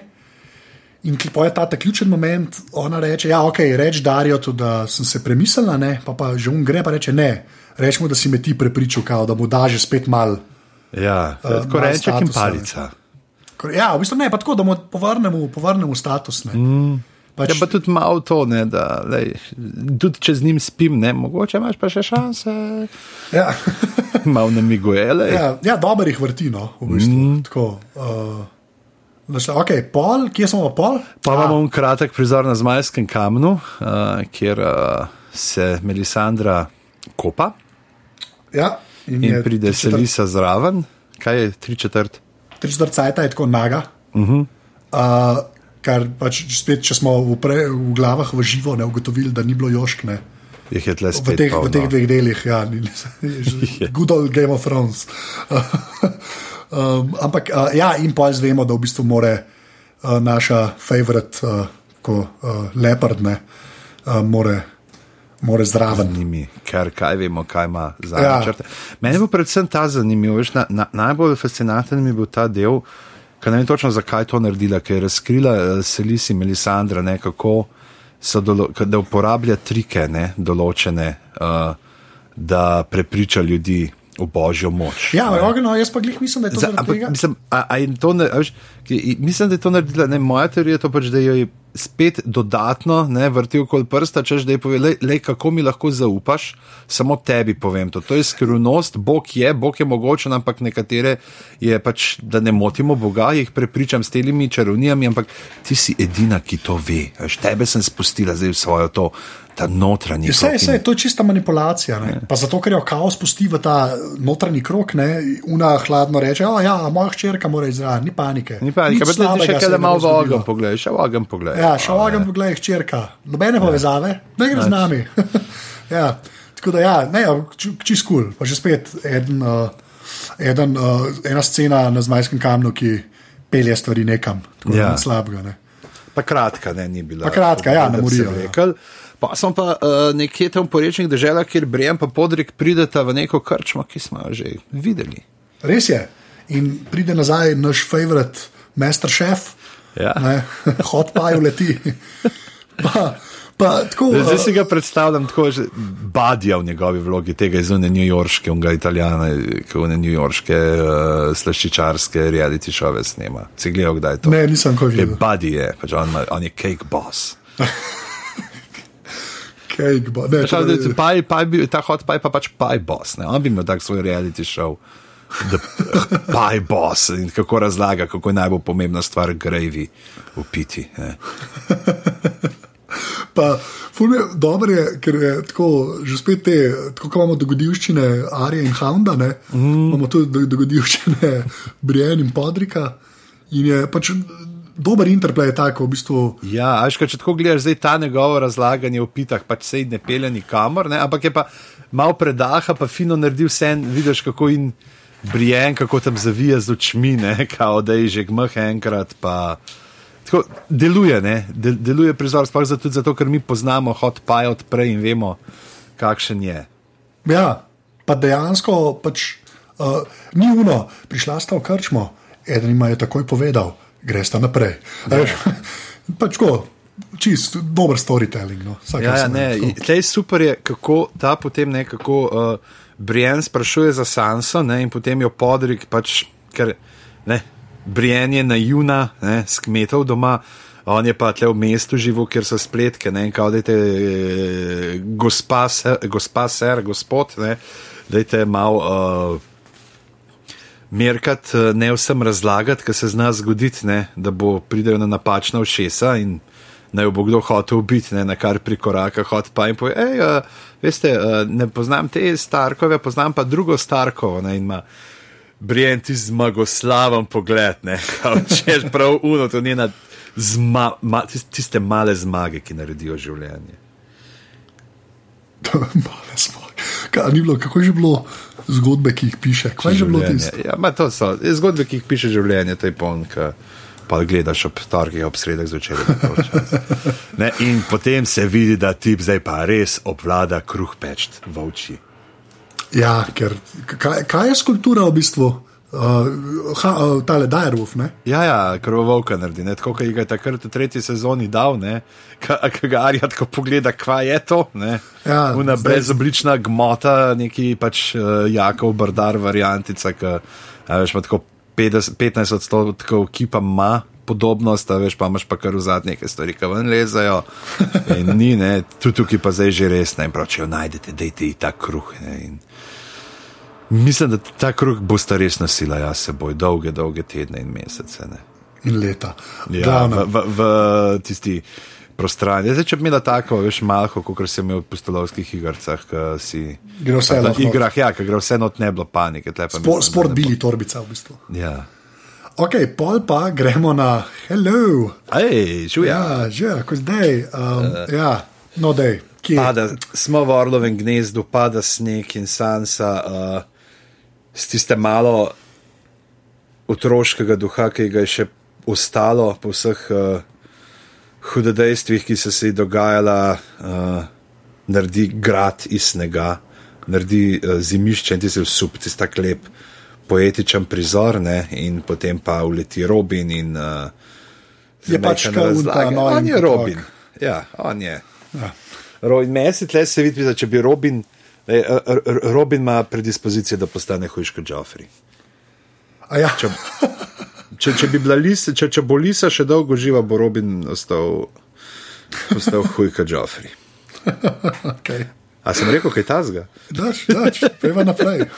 B: In ko je ta ključen moment, ona reče: Ja, ok, reč Darijo, tudi, da sem se premislila, ne, pa pa že on gre, pa reče: Ne, rečemo, da si me ti prepričal, kao, da mu da že spet mal.
A: Ja,
B: Eh,
A: tako reče in palica.
B: Ja, v bistvu ne, pa tako, da mu povrnemo, povrnemo status. Ne. Mm. Pač,
A: Ja, pa tudi malo to, ne, da lej, tudi če z njim spim, ne, mogoče imaš pa še šanse.
B: ja.
A: Malo namiguje.
B: Ja, ja dobro jih vrti, no, v bistvu. Mm. Tako, uh, našla, ok, pol, kje smo pa pol?
A: Pa imamo un kratek prizor na Zmajskem kamnu, uh, kjer uh, se Melisandra kopa
B: Ja, in,
A: in
B: je
A: pride
B: četrt-
A: Selisa zraven. Kaj je tri četrt?
B: Tri četrt cajta je tako naga. Uh. -huh. uh, kar pač spet, če smo v, pre, v glavah v živo ne ugotovili, da ni bilo joškne.
A: Jih je tle
B: V teh, v
A: polno.
B: teh dveh delih, ja, ni, je že good old Game of Thrones. um, ampak, uh, ja, in pa zdaj vemo, da v bistvu more uh, naša favorit, uh, ko uh, leopard ne, uh, more, more zraven.
A: njimi, ker kaj vemo, kaj ima za
B: Ja.
A: načrte. Meni je bil predvsem ta zanimiv, veš, na, na, najbolj fascinanten mi je bil ta del, ker ne vem točno, zakaj je to naredila, ker je razkrila uh, Selisi Melisandra, ne, kako so dolo, da uporablja trike, ne, določene, uh, da prepriča ljudi v božjo moč.
B: Ja, ampak no, jaz pa glih mislim, da je to
A: Za,
B: zaradi tega.
A: mislim, a, a to ne, a veš, ki- mislim, da je to naredila. Ne, moja teorija to pač, da jo je spet dodatno ne, vrtil okoli prsta, češ da je povedal, le kako mi lahko zaupaš, samo tebi povem to. To je skrivnost, Bog je, Bog je mogočen, ampak nekatere je pač, da ne motimo Boga, jih prepričam s temi čarovnijami, ampak ti si edina, ki to ve. Veš, tebe sem spustila zdaj v svojo to. Ta notranji
B: Vse,
A: krog in-
B: vse, to je čista manipulacija. Ne? Pa zato, ker jo kaos spusti v ta notranji krok, ne? una hladno reče: oh, ja, moja hčerka mora izražati, ni panike.
A: Ni pa,
B: Nič
A: nekaj, pa ti še kaj, da
B: ne
A: malo v
B: zgodilo."
A: ogen pogledaj, še v ogen pogledaj.
B: Ja, še ogen, poglej, hčerka, nobene povezave, ne gre z nami. ja, tako da, ja, ne, čist kul, cool. pa že spet eden, uh, eden, uh, ena scena na zmajskem kamnu, ki pelje stvari nekam, tako
A: Ja.
B: ja. slabega. Ne.
A: Pa kratka, ne, ni bila.
B: Pa kratka, ja, ne morijo, ja.
A: Pa sem pa uh, nekje tam v porečnih državah, kjer Brian pa Podrik prideta v neko krčmo, ki smo jo že videli.
B: Res je. In pride nazaj naš favorit, master chef,
A: Ja.
B: ne, hot pie leti. Pa, pa, tako,
A: Zdaj, zdaj si ga predstavljam tako, že badja v njegovi vlogi tega iz une New Yorkske, unga italijana, ki une New Yorkske uh, slaščičarske reality šove snema. Si gledal, kdaj je to?
B: Ne, nisem
A: Je
B: videl.
A: Je, pač on, on je cake boss.
B: Cake, bo, ne,
A: Šal, da, pie, bi- ta hot pie pa pač pie boss, ne? on bi imel tak svoj reality show. The pie boss in kako razlaga, kako je najbolj pomembna stvar gravy v piti. Ne?
B: pa, ful je, dobro je, ker je tako, že spet te, tako kot imamo dogodivščine Arija in Hounda, ne, mm. imamo tudi do- dogodivščine Brian in Podrika. In je pač dober interplay, tako v bistvu.
A: Ja, až če tako gledaš, zdaj ta njegovo razlaganje v pitah, pač se ne pelje nikamor, ne? ampak je pa malo predaha, pa fino naredil vse, vidiš kako in Brian, kako tam zavija z očmi, ne? kao da je že gmah enkrat. Pa, tako, deluje, ne? Del, deluje prizor, sploh zato, tudi zato, ker mi poznamo hot pie od prej in vemo, kakšen je.
B: Ja, pa dejansko pač, uh, ni uno, prišla sta v krčmo, eden jim je takoj povedal, greš ta naprej. Ja. pač ko, čist dober storytelling. No. Vsak
A: Ja, ja, ne,
B: tako.
A: tlej super je, kako ta potem nekako uh, Brian sprašuje za Sanso ne, in potem jo podrik, pač, ker ne, Brian je na juna, ne, s kmetov doma. On je pa tle v mestu živel, kjer so spletke, ne, kao, dajte, eh, gospa, ser, gospa, ser, gospod, ne, dajte malo uh, merkat, eh, ne vsem razlagati, ker se zna zgoditi, ne, da bo pridejo na napačna ušesa in naj bo kdo hotel ubiti, ne, na kar prikoraka hod pa in poje, hej, uh, veste, uh, ne poznam te Starkove, poznam pa drugo Starkovo, ne, in ima Brian ti zmagoslaven pogled, ne, kao, češ prav uno, to njena zma, ma, tis- tiste male zmage, ki naredijo življenje.
B: Male smo. Kaj, ni bilo, kako je že bilo zgodbe, ki jih piše? Kaj je že bilo tisto?
A: Ja, to so zgodbe, ki jih piše življenje, to je poln, ki pa gledaš ob torkih, ob sredek zvečer. In potem se vidi, da ti zdaj pa res obvlada kruh pečt v oči.
B: Ja, ker kaj, kaj je skulptura v bistvu? Uh, tale Direwolf, ne?
A: Ja, ja, krvovolka naredi, ne, tako kot je takrat v tretji sezoni dal, ne, ki ga Arja tako pogleda, kva je to, ne.
B: Ja,
A: Una
B: zdaj-
A: brezoblična gmota, neki pač uh, Jakov Bardar variantica, ki, veš, pa tako 50, 15 odstotkov kipa ima podobnost, a veš, pa imaš pa kar v zadnje neke stvari, ki ven lezajo. In ni, ne, tu tukaj pa zdaj že res, ne, in prav, če jo najdete, dejte ji ta kruh, ne, in Mislim, da ta kruh bo sta res nosila jaz seboj dolge, dolge tedne in mesece. Ne.
B: In leta.
A: Ja, v, v, v tisti prostrani. Zdaj, če bi imela tako, veš, malo, kot si imel v postolovskih igrah, ki si.
B: Gre vse
A: na igrah, ja, ki gre vse not, ne bilo panike.
B: Spor,
A: mislim,
B: sport
A: da ne bo-
B: bili torbica v bistvu.
A: Ja.
B: Ok, pol pa gremo na hello.
A: Ej, čuja.
B: Ja, že, ko zdaj. Um, uh, ja, no, dej, kje?
A: Pada, smo v orlovem gnezdu, pada sneg in sansa, uh, s tiste malo otroškega duha, ki ga je še ostalo po vseh uh, hudodejstvih, ki so se ji dogajala, uh, naredi grad iz snega, naredi uh, zimišče in ti se vsup, ti sta klep, poetičen prizor, ne, in potem pa uleti Robin in uh,
B: Je pač ta noj
A: On je
B: otrok.
A: Robin. Ja, on je.
B: Ja.
A: Robin, meni se tle se vidi, da če bi Robin, R- Robin ima predispozicije, da postane hujš kot Joffrey.
B: A ja,
A: Če, če, če, bi lisa, če, če bo Lisa še dolgo živa, bo Robin ostal, ostal huj kot Joffrey.
B: okay.
A: A sem rekel, kaj tazga?
B: daš, daš, pojva naprej.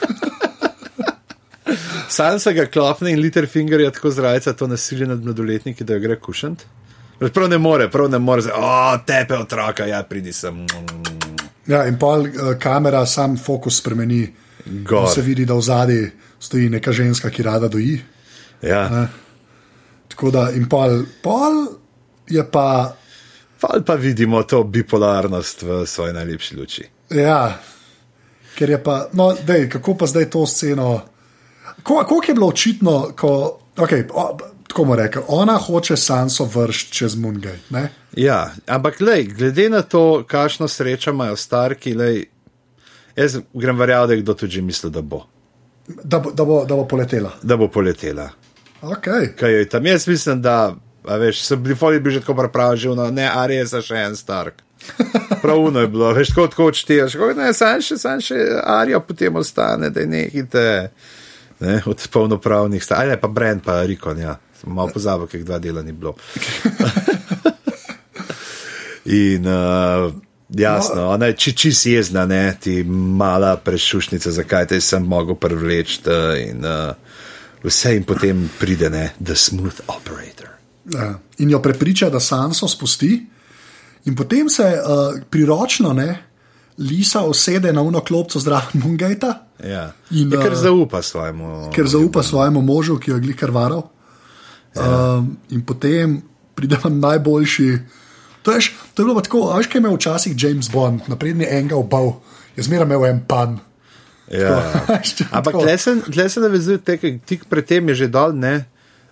A: Sansa ga klopne in Littlefinger je tako zrajca to nasilje nad mladoletniki, da jo gre kušant. Prav ne more, prav ne more, o, tepe otroka, ja, pridi sem.
B: Ja, in pol uh, kamera sam fokus spremeni.
A: Gor.
B: Se vidi, da v zadnji stoji neka ženska, ki rada doji.
A: Ja.
B: Ne. Tako da, in pol, pol je pa,
A: Ali pa vidimo to bipolarnost v svoji najlepši luči.
B: ja, ker je pa, no, dej, kako pa zdaj to sceno. Ko- Koliko je bilo očitno, ko, okay, o, tako mu rekel, ona hoče Sanso vršiti čez Mungay. Ne?
A: Ja, ampak lej, glede na to, kakšno srečo imajo starki, lej, jaz grem verjeti, da je kdo tudi mislil, da bo,
B: Da, bo, da, bo, da bo poletela.
A: da bo poletela.
B: Okay.
A: Kaj je tam? Jaz mislim, da, veš, so bili foli bi že tako pripravljeni, no, ne, a res je še en stark. Pravno je bilo, veš, tako tako odšteješ, kot ne, sam še, sam še Arja potem ostane, da je nekite, ne, od polnopravnih stark, ali pa Brand, pa Rikon, ja, sem malo pozabil, ker dva dela ni bilo. In uh, jasno, ona je či, čist jezna, ne, ti mala prešušnica, zakaj te sem mogel privleči in uh, vse jim potem pride, ne, the smooth operator.
B: Ja. In jo prepriča, da Sanso spusti, in potem se uh, priročno ne, Lisa osede na uno klopco zraven Mungajta,
A: Ja.
B: In,
A: In, ker
B: uh,
A: zaupa svojemu.
B: ker zaupa svojemu možu, ki jo je glihar varal. Ja. Um, in potem pride najboljši. To je, to je bilo tako, a veš, kaj je imel včasih James Bond, napredni enega obal, je zmeraj imel en pan.
A: Ja.
B: Tako,
A: Ampak
B: tako.
A: tle se, navezuje, ker tik pred tem je že dol, ne.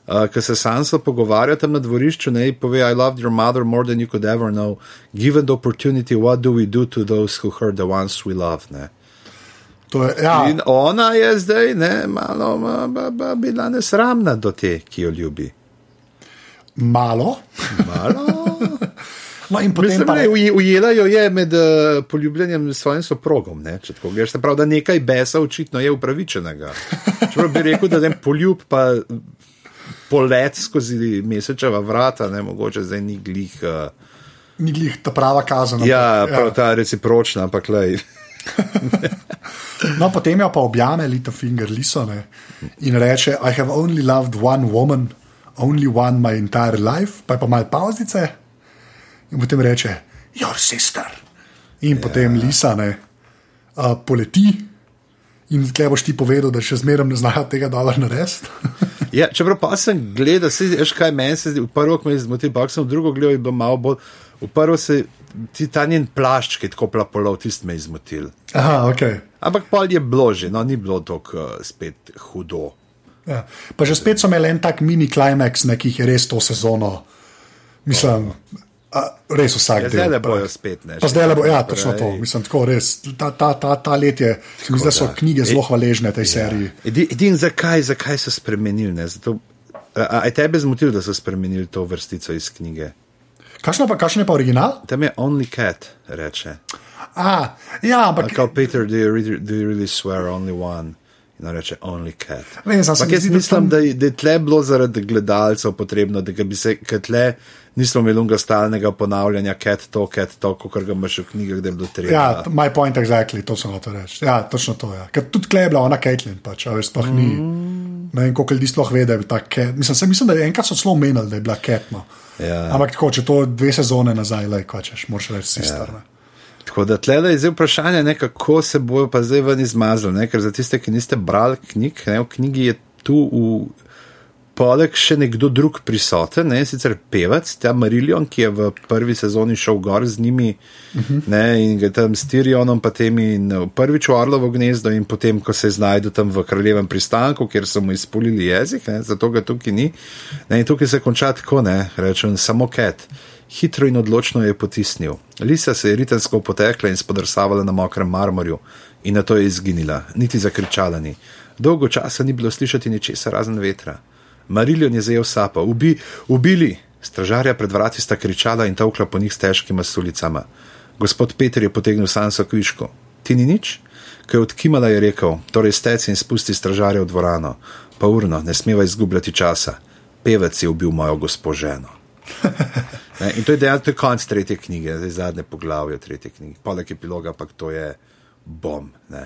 A: uh, ki se Sansa pogovarja tam na dvorišču, ne pove: I loved your mother more than you could ever know. Given the opportunity, what do we do to those who hurt the ones we love? Ne?
B: Je, ja,
A: In ona je zdaj ne, malo ma, ba, ba, bila nesramna do te, ki jo ljubi.
B: malo.
A: Malo.
B: No, in potem
A: Mislim,
B: pa
A: ne, uj- ujela jo je med uh, poljubljenjem s svojim soprogom. Ne, če tako greš, se pravi, da nekaj besa očitno je upravičenega. Čeprav bi rekel, da je poljub pa polet skozi mesečeva vrata, ne mogoče zdaj ni glih. Uh,
B: ni glih ta prava kazen.
A: ja, prav ta recipročna, ampak lej.
B: No, potem jo pa objame Littlefinger Lisone in reče: I have only loved one woman, only one my entire life, pa je pa malo pauzice in potem reče: Your sister. In yeah. potem Lisane uh, poleti. In tukaj boš ti povedal, da še zmeraj ne znajo tega dobro narediti.
A: Ja, čeprav pa sem gledal, se veš kaj meni se zdi, v prvo me je zmotil, pa sem v drugo gledal in bil malo bolj. V prvo se ti ta njen plašč, ki je tako plapolov, tisti me je zmotil.
B: Aha, ok.
A: Ampak pol je bilo že, no ni bilo tako uh, spet hudo.
B: Ja. Pa že spet so imeli en tak mini klimaks, ki jih je res to sezono. Mislim, a, res vsak
A: Ja,
B: del.
A: zdaj bojo spet, ne,
B: zdaj le bo, ja, točno to. Mislim, tako res. Ta, ta, ta, ta let je, zdi, da so
A: da.
B: knjige zelo
A: E-
B: hvaležne tej seriji.
A: Edi- Edin, zakaj, zakaj so spremenili? ne, Zato, a, a je tebe zmotil, da so spremenili to vrstico iz knjige?
B: Kakšen pa, kakšen je pa original?
A: Tam je Only Cat, reče.
B: A, ja, ampak
A: Kao Peter, do you, really, do you really swear only one? In reče Only Cat.
B: Vem,
A: Ampak
B: mi
A: jaz
B: zdi,
A: mislim,
B: tam-
A: da, je- da je tle bilo zaradi gledalcev potrebno, da bi se, tle nismo imeli unga stalnega ponavljanja, cat to, cat to, kot ga imaš v knjigah, da je bilo treba.
B: Ja, my point exactly, to sem hotel reči. Ja, točno to je. Ja. Ker tudi klej je bila ona Caitlin, pač, a veš, sploh ni.
A: Mm.
B: Ne vem, koliko ljudi sploh ve, da je bila ta cat. Mislim, se, mislim, da je enkrat so celo omenili, da je bila cat. No.
A: Ja.
B: Ampak tako, če to dve sezone nazaj, le kvačeš, moraš reči sister. Ja.
A: Tako da tle je zdaj vprašanje, ne, kako se bojo pa zdaj ven izmazali. Ne, ker za tiste, ki niste brali knjig, ne, v knjigi je tu v poleg še nekdo drug prisoten, ne, sicer pevec, ta Marillion, ki je v prvi sezoni šel gor z njimi uh -huh. ne, in ga tam s Tyrionom, pa tem in prvič v Orlovo gnezdo in potem, ko se znajdu tam v kraljevem pristanku, kjer so mu izpulili jezik, ne, zato ga tukaj ni. Ne, in tukaj se konča tako, ne, rečem, samo ket. Hitro in odločno je potisnil. Lisa se je ritensko potekla in spodrsavala na mokrem marmorju, in na to je izginila, niti zakričala ni. Dolgo časa ni bilo slišati ničesar razen vetra. Mariljon je zajel sapo, Ubi, ubili! Stražarja pred vrati sta kričala in tavkla po njih s težkima sulicama. Gospod Peter je potegnil Sanso kviško. Ti ni nič? Ko je odkimala, je rekel: Torej stec in spusti stražarja v dvorano. Pa urno, ne smeva izgubljati časa. Pevec je ubil mojo gospo ženo. Ne, in to je dejansko konc tretje knjige, zdaj zadnje poglavje tretje knjige. Poleg epiloga pa to je bom. Ne.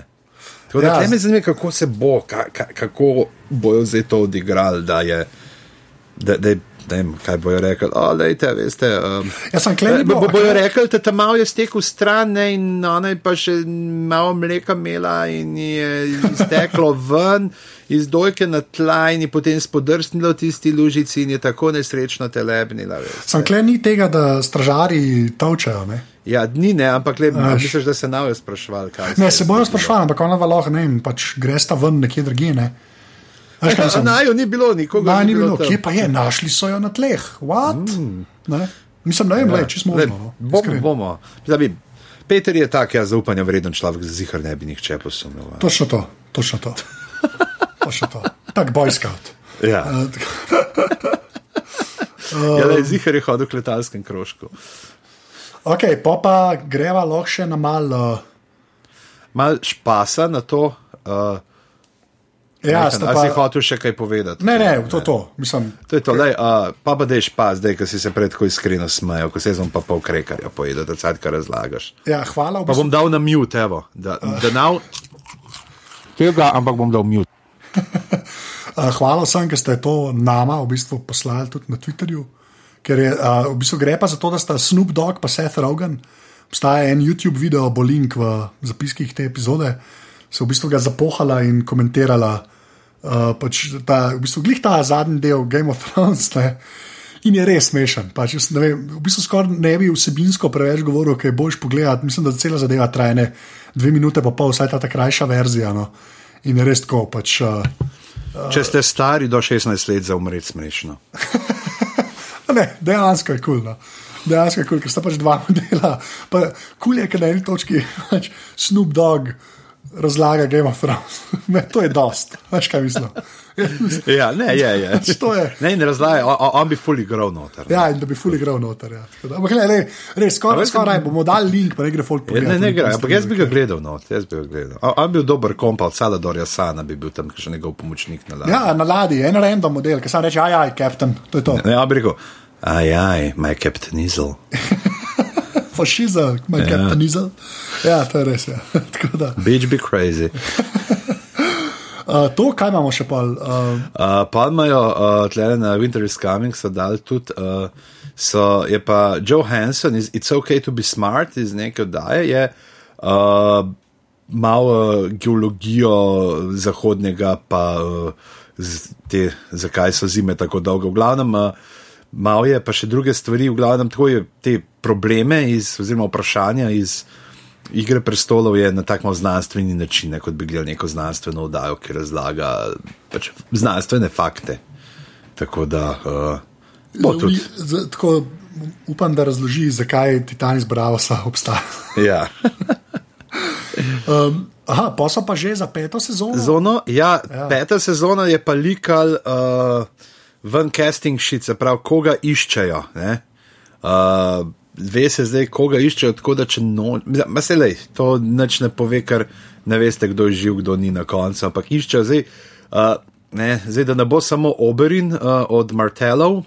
A: Tako da
B: Ja,
A: ja, me zanima, kako se bo, ka, ka, kako bojo zdaj to odigrali, da je. Da, da, je- ne vem, kaj bojo rekli. O, lejte, veste. Um,
B: Jaz sem klej.
A: bo, bo, bojo rekli, da tam malo je stekel stran ne, in ona je pa še malo mleka imela in je izteklo ven iz dojke na tla in je potem spodrsnilo tisti lužici in je tako nesrečno telebnila. veste.
B: Sem klej ni tega, da stražari točajo. Ne,
A: Ja, dni ne, ampak le, misliš, da se navajo sprašvali, kaj
B: ne
A: je
B: se bojo sprašvali, ampak ona lahko, ne vem, pač gresta ven nekje drugje. Ne. Veš, kaj
A: A
B: sem-
A: naju ni bilo, nikogar
B: Ma, ni bilo,
A: tam.
B: kje pa je, našli so jo na tleh. Mm. Ne? Mislim, vem, ja. čisto
A: Le,
B: možno. No.
A: bomo, bomo. Zabi, Peter je tak, ja, zaupanja vreden človek, zihar ne bi nihče posumil.
B: Točno to, točno to. točno to. Tak boy scout.
A: Ja,
B: Uh, tako-
A: ja zihar je hodil k letalskem krožku.
B: ok, pa pa greva lahko še na malo.
A: Mal špasa na to. Uh,
B: Ja,
A: Nathan,
B: sta
A: a si
B: pa,
A: hotel še kaj povedati?
B: ne, ne, to je to. Mislim,
A: To je to, lej, uh, pa pa dej špas, zdaj, ko si se predko iskreno smejal, ko se jaz pa pol krekarja pojedel, da cajt, kar razlagaš.
B: ja, hvala. v
A: Pa bom dal na mute, evo, da, da nav. Tega, ampak bom dal mute.
B: Uh, hvala vsem, ki ste to nama v bistvu poslali tudi na Twitterju. Ker je, uh, v bistvu gre pa za to, da sta Snoop Dogg in Seth Rogen. Obstaja en YouTube video, bo link v zapiskih te epizode, se v bistvu ga zapohala in komentirala. Uh, pač ta, v bistvu glih ta zadnji del Game of Thrones. Ne? In je res smešen. Pač, vem, v bistvu skoraj ne bi vsebinsko preveč govoril, ker je boljš pogledati. Mislim, da cela zadeva traja ne, dve minute, pa pol, vsaj ta, ta krajša verzija. No. In je res tako. Pač, uh,
A: Če ste stari do 16 let, za umreti smešno.
B: Ne, dejansko je kul. Cool, no. Dejansko cool, ker sta pač dva modela. Kul cool je, ker na eni točki pač Snoop Dogg razlaga Game of Thrones. Me, to je dost, veš kaj mislim.
A: ja, ne, je, je.
B: Je.
A: Ne, ne razlaga, on, on bi fully grow noter.
B: Ja, in da bi fully grow noter. Ja. Ampak ne, ne, res, skoraj skor, bomo dali link, pa ne gre folk pogledati.
A: Ja, ne, ne gre, ampak jaz bi ga gledal, no, jaz bi ga gledal. On, on bi bil dober kompa od Saladorja Sana, bi bil tam še njegov pomočnik na ladji.
B: Ja, na ladji, en random model, ki sam reče, aj, aj, kapten, to je to.
A: Ne, on bi rekel, aj, aj, my captain Izel.
B: Fašizem, my ja. captain Izel. Ja, to je res. Ja.
A: Beach be crazy.
B: Uh, to, kaj imamo še pol? Uh,
A: uh, pa imajo uh, tle na Winter is Coming, so dal tudi. Uh, so, je pa Joe Hansen iz It's OK to be smart iz neke oddaje, je uh, malo geologijo zahodnega, pa uh, te, zakaj so zime tako dolge. V glavnem, uh, malo je pa še druge stvari, v glavnem, tako je te probleme iz, oziroma vprašanja iz. Igre prestolov je na tak znanstveni način, ne, kot bi gledal neko znanstveno oddajo, ki razlaga pač znanstvene fakte. Tako da. Uh, tudi...
B: z, tako, upam, da razloži, zakaj Titanis Bravosa obstaja.
A: ja.
B: um, aha, pa so pa že za peto sezono.
A: Zono, ja, ja. Peta sezona je pa likal uh, ven casting sheet, se pravi, koga iščejo. Uh, ve se zdaj, koga iščejo, tako da če no, meselej, to nič ne pove, ker ne veste, kdo je živ, kdo ni na koncu, ampak iščejo zdaj, uh, ne, zdaj da ne bo samo Oberin uh, od Martelov,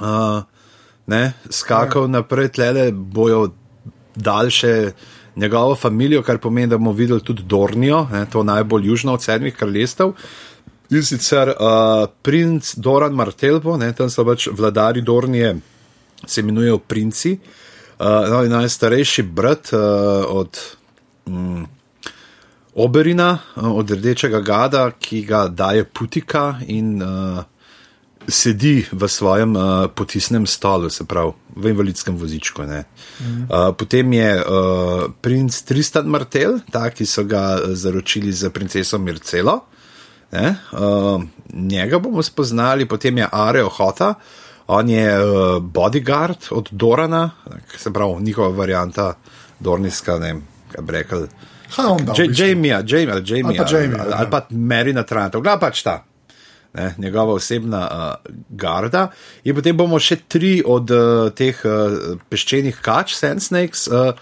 A: uh, ne, skakal ja. naprej, tlele bojo daljše njegovo familijo, kar pomeni, da bomo videli tudi Dornijo, ne, to najbolj južno od sedmih kraljestev. In sicer uh, princ Doran Martelbo, ne, tam so pač vladari Dornije se imenujejo princi. Uh, no, najstarejši brat uh, od um, Oberina, uh, od rdečega gada, ki ga daje putika in uh, sedi v svojem uh, potisnem stolu, se pravi v invalidskem vozičku. Mhm. Uh, potem je uh, princ Tristan Martel, ta, ki so ga zaročili za princeso Mircelo. Uh, njega bomo spoznali, potem je Areo Hota, On je uh, bodyguard od Dorana, se pravi njihova varianta Dorniska, ne vem, kaj bi rekel. Jamie, Jamie, Jamie,
B: Jamie,
A: ali pa Marina Tranta, glavno pač ta. Ne, njegova osebna uh, garda, in potem bomo še tri od uh, teh uh, peščenih kač, Sandsnakes, uh,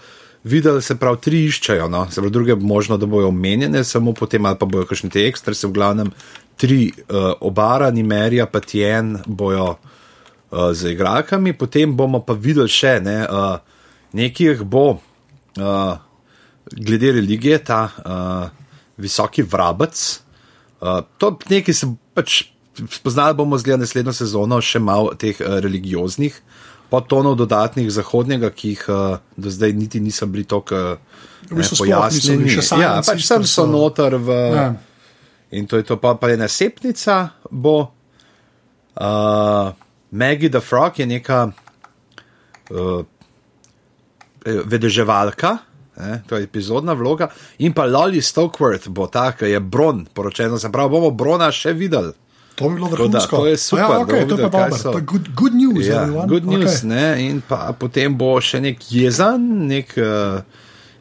A: videli, se pravi, tri iščejo. No? Se pravi, druge možno, da bojo omenjene, samo potem ali pa bojo kakšni te ekstra, se v glavnem tri uh, obara, Nimerija, pa Tien bojo uh, z igralkami, potem bomo pa videli še ne, uh, nekaj, bo uh, glede religije, ta uh, visoki vrabec. Uh, to nekaj se pač spoznali bomo zgleda naslednjo sezono, še malo teh uh, religioznih podtonov dodatnih zahodnega, ki jih uh, do zdaj niti niso bili tako uh, pojasnjeni. Ja, pač sem so noter v. Ja. In to je to, pa, pa je nasepnica, bo. Uh, Maggie the Frog je neka uh, vedeževalka, eh, to je epizodna vloga, in pa Lolly Stokeworth bo ta, ki je Bron, poročena, se pravi, bomo Brona še videli.
B: To bi bilo vrhunsko.
A: To je super. Ja,
B: okay, to je pa dobro. Good, good news.
A: Ja, good news, okay. ne, in pa potem bo še nek jezan, nek uh,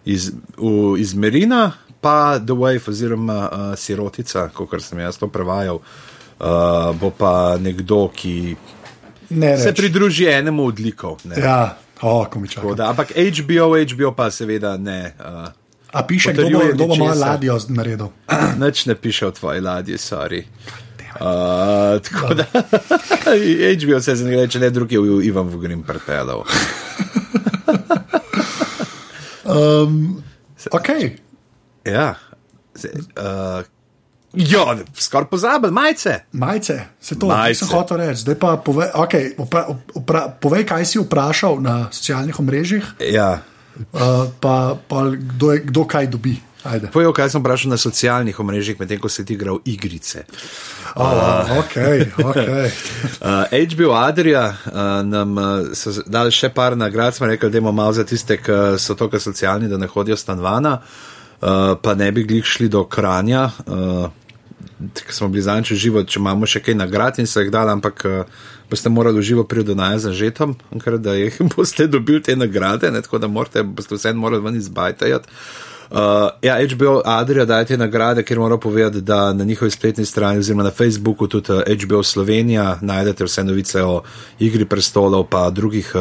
A: iz, v, iz Merina, pa The Wave oziroma uh, Sirotica, kot sem jaz to prevajal, uh, bo pa nekdo, ki ne se pridruži enemu od likov.
B: Ja, oh, komično.
A: Ampak HBO, HBO pa seveda ne. Uh,
B: A piše, kdo bo, kdo bo mojo ladjo naredil?
A: Noč ne piše o tvoji ladji, sorry. Uh, tako da, HBO se zdaj reče, ne drugi, Ivan Vugrim prepelal.
B: um, ok.
A: Ja. Uh, Ja, skoraj pozabil, majice.
B: Majice, se to nisem hotel reči. Zdaj pa povej, okay, opra, opra, povej, kaj si vprašal na socialnih omrežjih.
A: Ja.
B: Uh, pa pa kdo, je, kdo kaj dobi.
A: Povej, kaj sem vprašal na socialnih omrežjih, medtem ko si ti igral igrice.
B: Oh, uh, okay, okay.
A: uh, HBO Adria uh, nam uh, so dali še par nagrad, smo rekli, da imamo malo za tiste, ki so tako socialni, da ne hodijo stanovana, uh, pa ne bi glih šli do kranja. Uh, ker smo bili zanj živo, če imamo še kaj nagrad in se jih dali, ampak uh, boste morali živo priti do naj za žetom, ker da jih boste dobili te nagrade, ne, tako da morate, boste vse morali ven izbajtajati. Uh, ja, HBO Adria daje te nagrade, ker moram povedati, da na njihovi spletni strani oziroma na Facebooku tudi uh, HBO Slovenija najdete vse novice o Igri prestolov, pa drugih uh,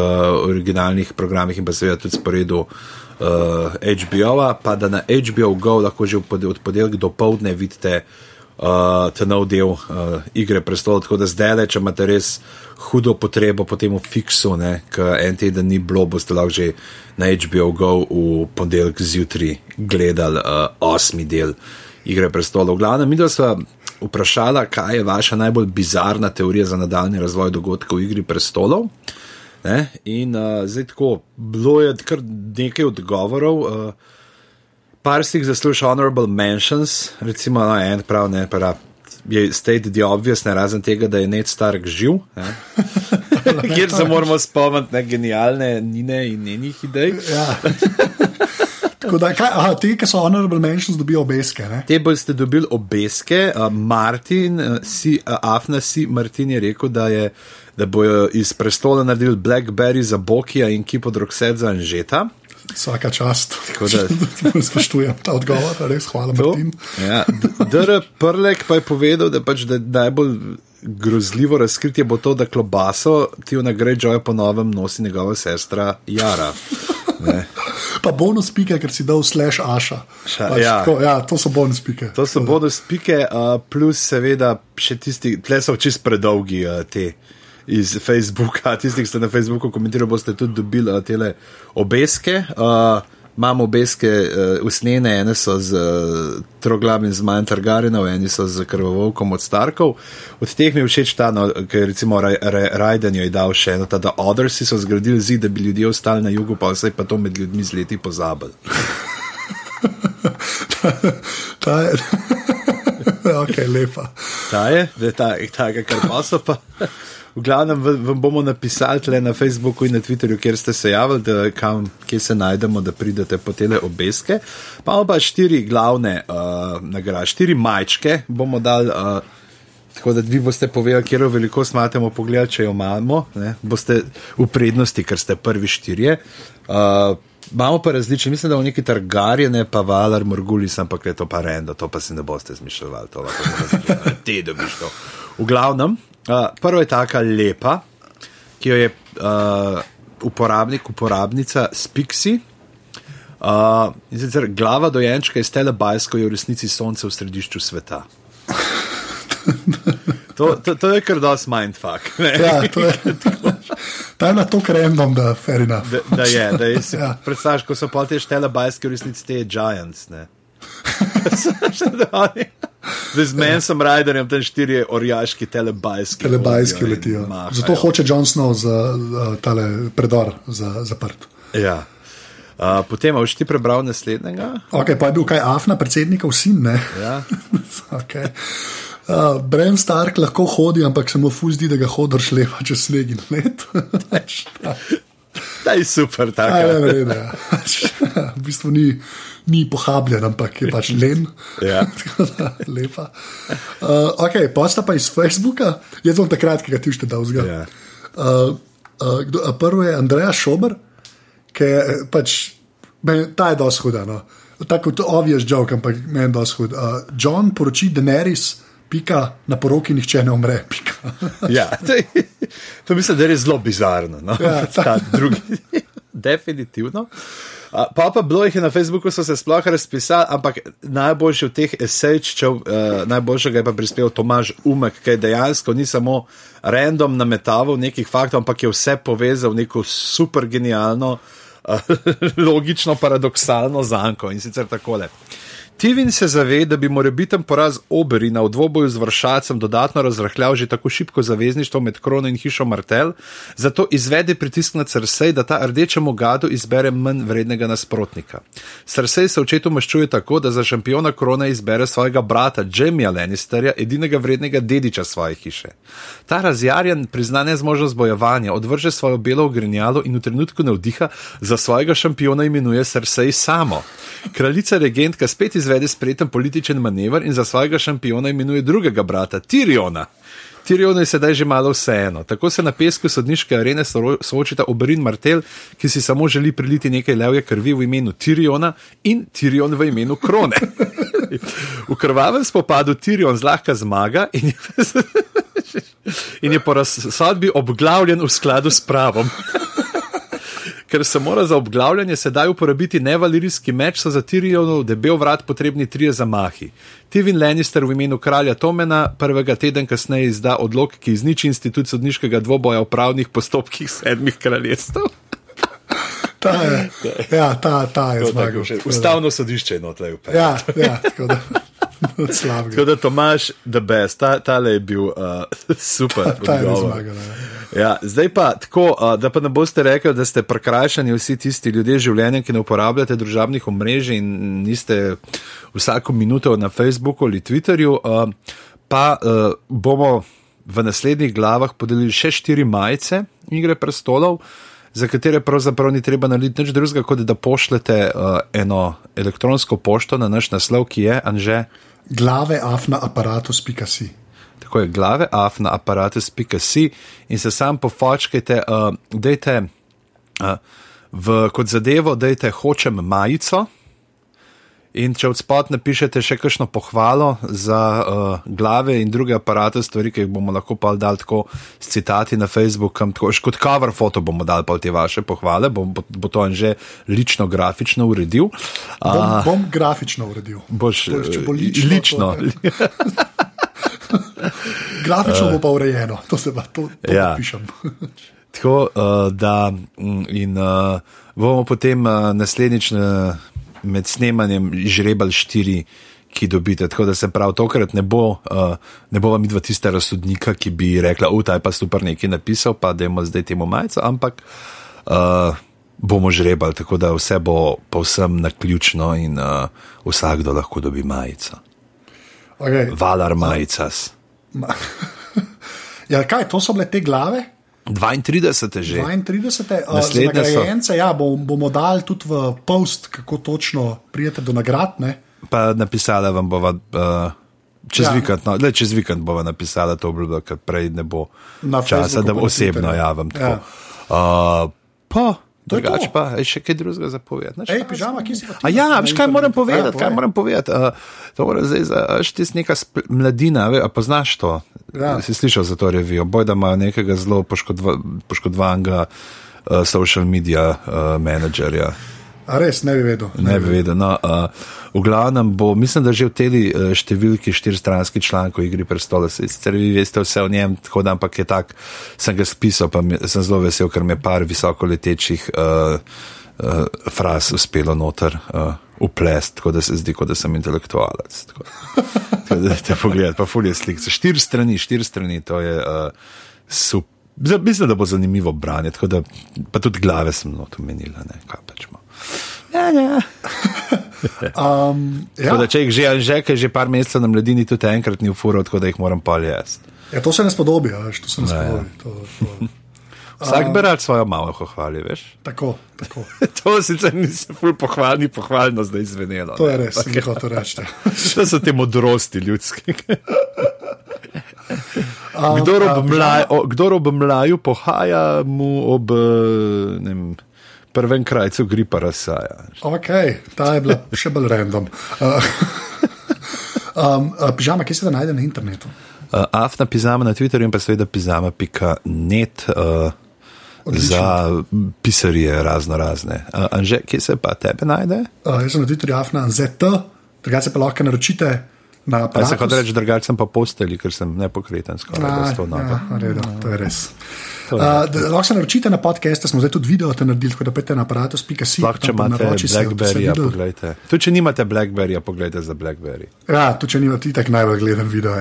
A: originalnih programih in pa seveda tudi sporedu uh, HBO-a, pa da na HBO Go lahko že od ponedeljka do povdne vidite uh, ta nov del uh, Igre prestolov, tako da zdaj, če imate res hudo potrebo po tem fiksu, ker en teden ni bilo, boste lahko že na HBO Go v ponedeljek zjutraj gledali uh, osmi del Igre prestolov. V glavnem, mi smo vprašali, kaj je vaša najbolj bizarna teorija za nadaljni razvoj dogodkov v Igri prestolov. Ne? In uh, zdaj tako, bilo je kar nekaj odgovorov. Uh, par si jih zasluži honorable mentions, recimo no, en prav ne, pa je state the obvious, ne razen tega, da je Ned Stark živ, kjer se moramo spomniti na genialne Nine in njenih idej.
B: Ja. Da, kaj, aha, te, ki so honorable mentions, dobijo obeske. Ne?
A: Te boste dobili obeske. Uh, Martin, uh, si, uh, Afna si, Martin je rekel, da, je, da bojo iz prestola naredili Blackberry za Bokija in Kipo Drogset za Anžeta.
B: Vsaka čast. Spoštujem ta odgovor, res hvala.
A: Ja, Dr. Prlek pa je povedal, da, pač, da najbolj grozljivo razkritje bo to, da klobaso ti v nagrado po novem nosi njegova sestra Jara. Ne.
B: Pa bonus pike, ker si dal slash aša.
A: Ša, pač, ja.
B: Tako, ja, to so bonus pike.
A: To so bonus pike, uh, plus seveda še tisti, tle so čist predolgi uh, te iz Facebooka, tisti, ki ste na Facebooku komentirali, boste tudi dobili uh, te obeske. Uh, Imamo obeske uh, usnjene, ene so z uh, troglavim zmajem Targarinov, eni so z krvovolkom od Starkov. Od teh mi je všeč ta, no, ker recimo Rajden jo je dal še eno, da Odrsi so zgradili zid, da bi ljudje ostali na jugu, pa vse pa to med ljudmi z leti pozabili.
B: ta je. ok, lepa.
A: Ta je, da je ta, ta, kar pa so pa. V glavnem vam bomo napisali tle na Facebooku in na Twitterju, kjer ste se javili, da kam, kje se najdemo, da pridete po tele obeske. Pa imamo pa štiri glavne uh, nagrade, štiri majčke bomo dali. Uh, Tako da vi boste povedali, kje velikost imamo, pogled, če jo imamo, ne? boste v prednosti, ker ste prvi štirje. Uh, imamo pa različne, mislim, da v neki targarje, ne pa valar, morgulis, ampak je to pa rendo, to pa si ne boste zmišljali, to lahko ti dobiš to. V glavnem, Uh, prvo je taka lepa, ki jo je uh, uporabnik, uporabnica Spixi. Uh, in sicer glava dojenčka iz telebajsko je v resnici sonce v središču sveta. To, to, to je kar dosti mindfuck.
B: Ja, to je, to je na to krendom, da, da,
A: da je. Da je ja. Predstavljaš, ko so pa te telebajske v resnici te giants. Z mensom riderjem tam štiri orjaški telebajski.
B: Telebajski letijo. Zato hoče John Snow za uh, tale predor za, zaprt.
A: Ja. Uh, potem boš ti prebral naslednjega.
B: Okay, pa je bil kaj Afna, predsednikov sin.
A: Ja.
B: okay. Uh, Bren Stark lahko hodi, ampak se mu fuzdi, da ga hodiš lepa čez sneg in let.
A: Ta je super, tako
B: je. V bistvu ni ni pohabljen, ampak je pač len.
A: Ja.
B: Lepa. Uh, ok, posta pa iz Facebooka, jaz sem takrat, ki ga ti šte dal zgor.
A: Ja.
B: Uh, uh, prvo je Andreja Šober, ki je pač, men, ta je dosti huda. No. Tako kot obvious joke, ampak meni je dosti hud. Uh, John poroči Daenerys. Pika, na poroki nihče ne umre.
A: ja, to, je, to mislim, da je zelo bizarno. No? Ja, ta drugi. Definitivno. Pa pa bilo jih je na Facebooku, so se sploh razpisali, ampak najboljši od teh esejčev, uh, najboljšega je pa prispel Tomaž Umek, ki dejansko ni samo random nametaval nekih faktov, ampak je vse povezal v neko super genialno, uh, logično, paradoksalno zanko in sicer takole. Tivin se zave, da bi morebiten poraz Oberina v dvoboju z vršacem dodatno razrahljal že tako šibko zavezništvo med Krono in hišo Martel, zato izvede pritisk na Cersei, da ta rdečemu gadu izbere manj vrednega nasprotnika. Cersei se očetu maščuje tako, da za šampiona Krone izbere svojega brata Jamija Lannisterja, edinega vrednega dediča svoje hiše. Ta razjarjen prizna nezmožnost bojevanja, odvrže svojo belo ogrinjalo in v trenutku navdiha za svojega šampiona imenuje Cersei samo Kraljica regentka spet izvede spreten političen manever in za svojega šampiona imenuje drugega brata, Tiriona. Tirionu je sedaj že malo vseeno. Tako se na pesku sodniške arene soočita Oberin Martel, ki si samo želi priliti nekaj levje krvi v imenu Tiriona in Tirion v imenu Krone. V krvavem spopadu Tirion zlahka zmaga in je, in je po razsodbi obglavljen v skladu s pravom ker se mora za obglavljanje sedaj uporabiti nevalirijski meč, so za Tirijonov debel vrat potrebni trije zamahi. Tivin Lannister v imenu kralja Tomena prvega teden kasneje izda odlog, ki izniči institut sodniškega dvoboja v pravnih postopkih sedmih kraljestv.
B: Ta je, ja, ta, ta je zmagal.
A: Ustavno sodišče je notlej upaj.
B: Ja, ja, tako da.
A: Tako da Tomaš, the best, ta, ta je bil uh, super.
B: Ta je zmagal.
A: Ja. Ja, zdaj pa tako, da pa ne boste rekli, da ste prekrajšani vsi tisti ljudje življenja, ki ne uporabljate družabnih omrežij in niste vsako minuto na Facebooku ali Twitterju. Pa bomo v naslednjih glavah podelili še štiri majice Igre prestolov. Za katere pravzaprav ni treba narediti nič drugega, kot da pošljete eno elektronsko pošto na naš naslov, ki je Anže
B: glave afna aparatus.si.
A: Tako je, glave afna aparatus.si in se sam pofočkajte, uh, dajte uh, v kot zadevo, dajte hočem majico. In če od spod napišete še kakšno pohvalo za uh, glave in druge aparate, stvari, ki jih bomo lahko pa dal tako s citati na Facebook, tako kot cover foto bomo dal pa te vaše pohvale, bo, bo, bo to on že lično, grafično uredil.
B: Uh, bom, bom grafično uredil.
A: Boš, če bo lično. lično.
B: grafično bo pa urejeno, to se pa to, to ja. pišem.
A: tako uh, da mm, in uh, bomo potem uh, naslednjič. Uh, med snemanjem žrebal štiri, ki dobite. Tako da se prav tokrat ne bo, uh, ne bo vam idva tista razsodnika, ki bi rekla, da je pa super nekaj napisal, pa da imamo zdaj temu majico, ampak uh, bomo žrebali, tako da vse bo povsem na ključno in uh, vsakdo lahko dobi majico.
B: Okay.
A: Valar majicas.
B: Ma ja, kaj, to so bile te glave?
A: 32. že.
B: 32. Naslednje nagrajence, ja, bomo dali tudi v post, kako točno prijete do nagrad. Ne?
A: Pa napisala vam bova. Uh, Čez, ja. vikend, no, le, čez vikend bova napisala to obljubo, ker prej ne bo Na časa, Facebooku da osebno javim. Ja. Uh, pa, drugače pa, je še kaj drugega za povedati.
B: Ej, pižama, kje si pa
A: ti? Ja, veš, kaj moram povedati? Kaj moram povedati? Uh, to mora zdaj, veš, ti si neka mladina, ve, a poznaš to? Ja. Si slišal za to revijo, boj da ima nekega zelo poškodva, poškodovanega uh, social media uh, menedžerja.
B: A res ne bi vedel.
A: Ne, ne bi vedel. No, uh, v glavnem bo, mislim, da že v tej uh, številki štiristranski članek o igri prestola, sicer vi veste vse o njem, tako da ampak je tak, sem ga spisal, pa mi, sem zelo vesel, ker mi je par visoko letečih uh, uh, fraz uspelo noter. Uh, uplest, tako da se zdi, kot da sem intelektualec. Tako, tako da te pogledaj, pa fulje slik. Štiri strani, štiri strani, to je uh, super. Mislim, da bo zanimivo branje, tako da pa tudi glave sem not umenila, ne kaj pačmo. Ja, ja. um, ja. Da, če jih že, že, že, že par mesecev na mladini, tudi enkrat ni ufuro, tako da jih moram pa jesti.
B: Ja, to se ne spodobi, ja, to se ne ja, ja. spodobi. To, to.
A: Vsak bi rad svojo malo pohvalil, veš?
B: Tako, tako.
A: to sicer nisi ful pohvalni, pohvalno zdaj izvenelo.
B: To je res, nekaj to reči.
A: to so te modrosti ljudske. Um, kdor, ob mlaj, o, kdor ob mlaju pohaja, mu ob vem, prvem krajcu gripa razsaja.
B: Ok, ta je bila še bolj random. Uh, um, uh, pižama, kje se da najde na internetu?
A: Uh, Afna pizama na Twitterju in pa seveda pizama.net. Uh, Odlično. za pisarije razno razne. Uh, Anže, kje se pa tebe najde?
B: Uh, jaz sem na Twitterju Afna ZT, drugače pa lahko naročite. Na
A: ja, se kot reče, drugače sem pa posteli, ker sem nepokreten, skoraj da sto
B: noč. To je res. Uh, lahko se naročite na podcast, smo zdaj tudi video te naredili, tako da pete na aparatus.com.
A: Lahko če imate Blackberry, pogledajte. Tu če nimate Blackberry, pogledajte za Blackberry.
B: Ja, tu če nimate, tako najbolj gledam video.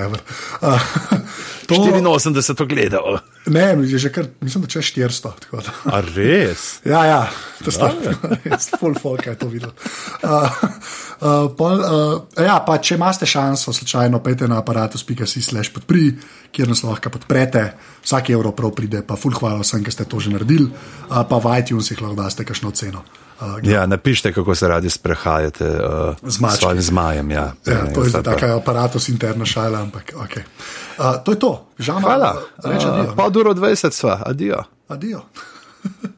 B: Uh,
A: to... 84 gledal.
B: Ne, že kar, mislim, da če 400.
A: A res?
B: ja, ja, to je stvar. Full folk je to videl. Uh, uh, pol, uh, ja, pa če imate šanso, slučajno pete na aparatus.com, podpri, kjer nas lahko podprete, vsak evro prav pride, pa full hvala vsem, ki ste to že naredili, uh, pa v iTunesih lahko daste kakšno ceno. Uh,
A: Ja, napišite, kako se radi sprehajate uh,
B: Z
A: svojim zmajem. Ja,
B: Ja, to je
A: zdaj pa-
B: tako aparatus interna šala, ampak okay. uh, to je to. Žama,
A: Hvala. Uh,
B: adijo.
A: pol uro 20 sva, adijo.
B: Adijo.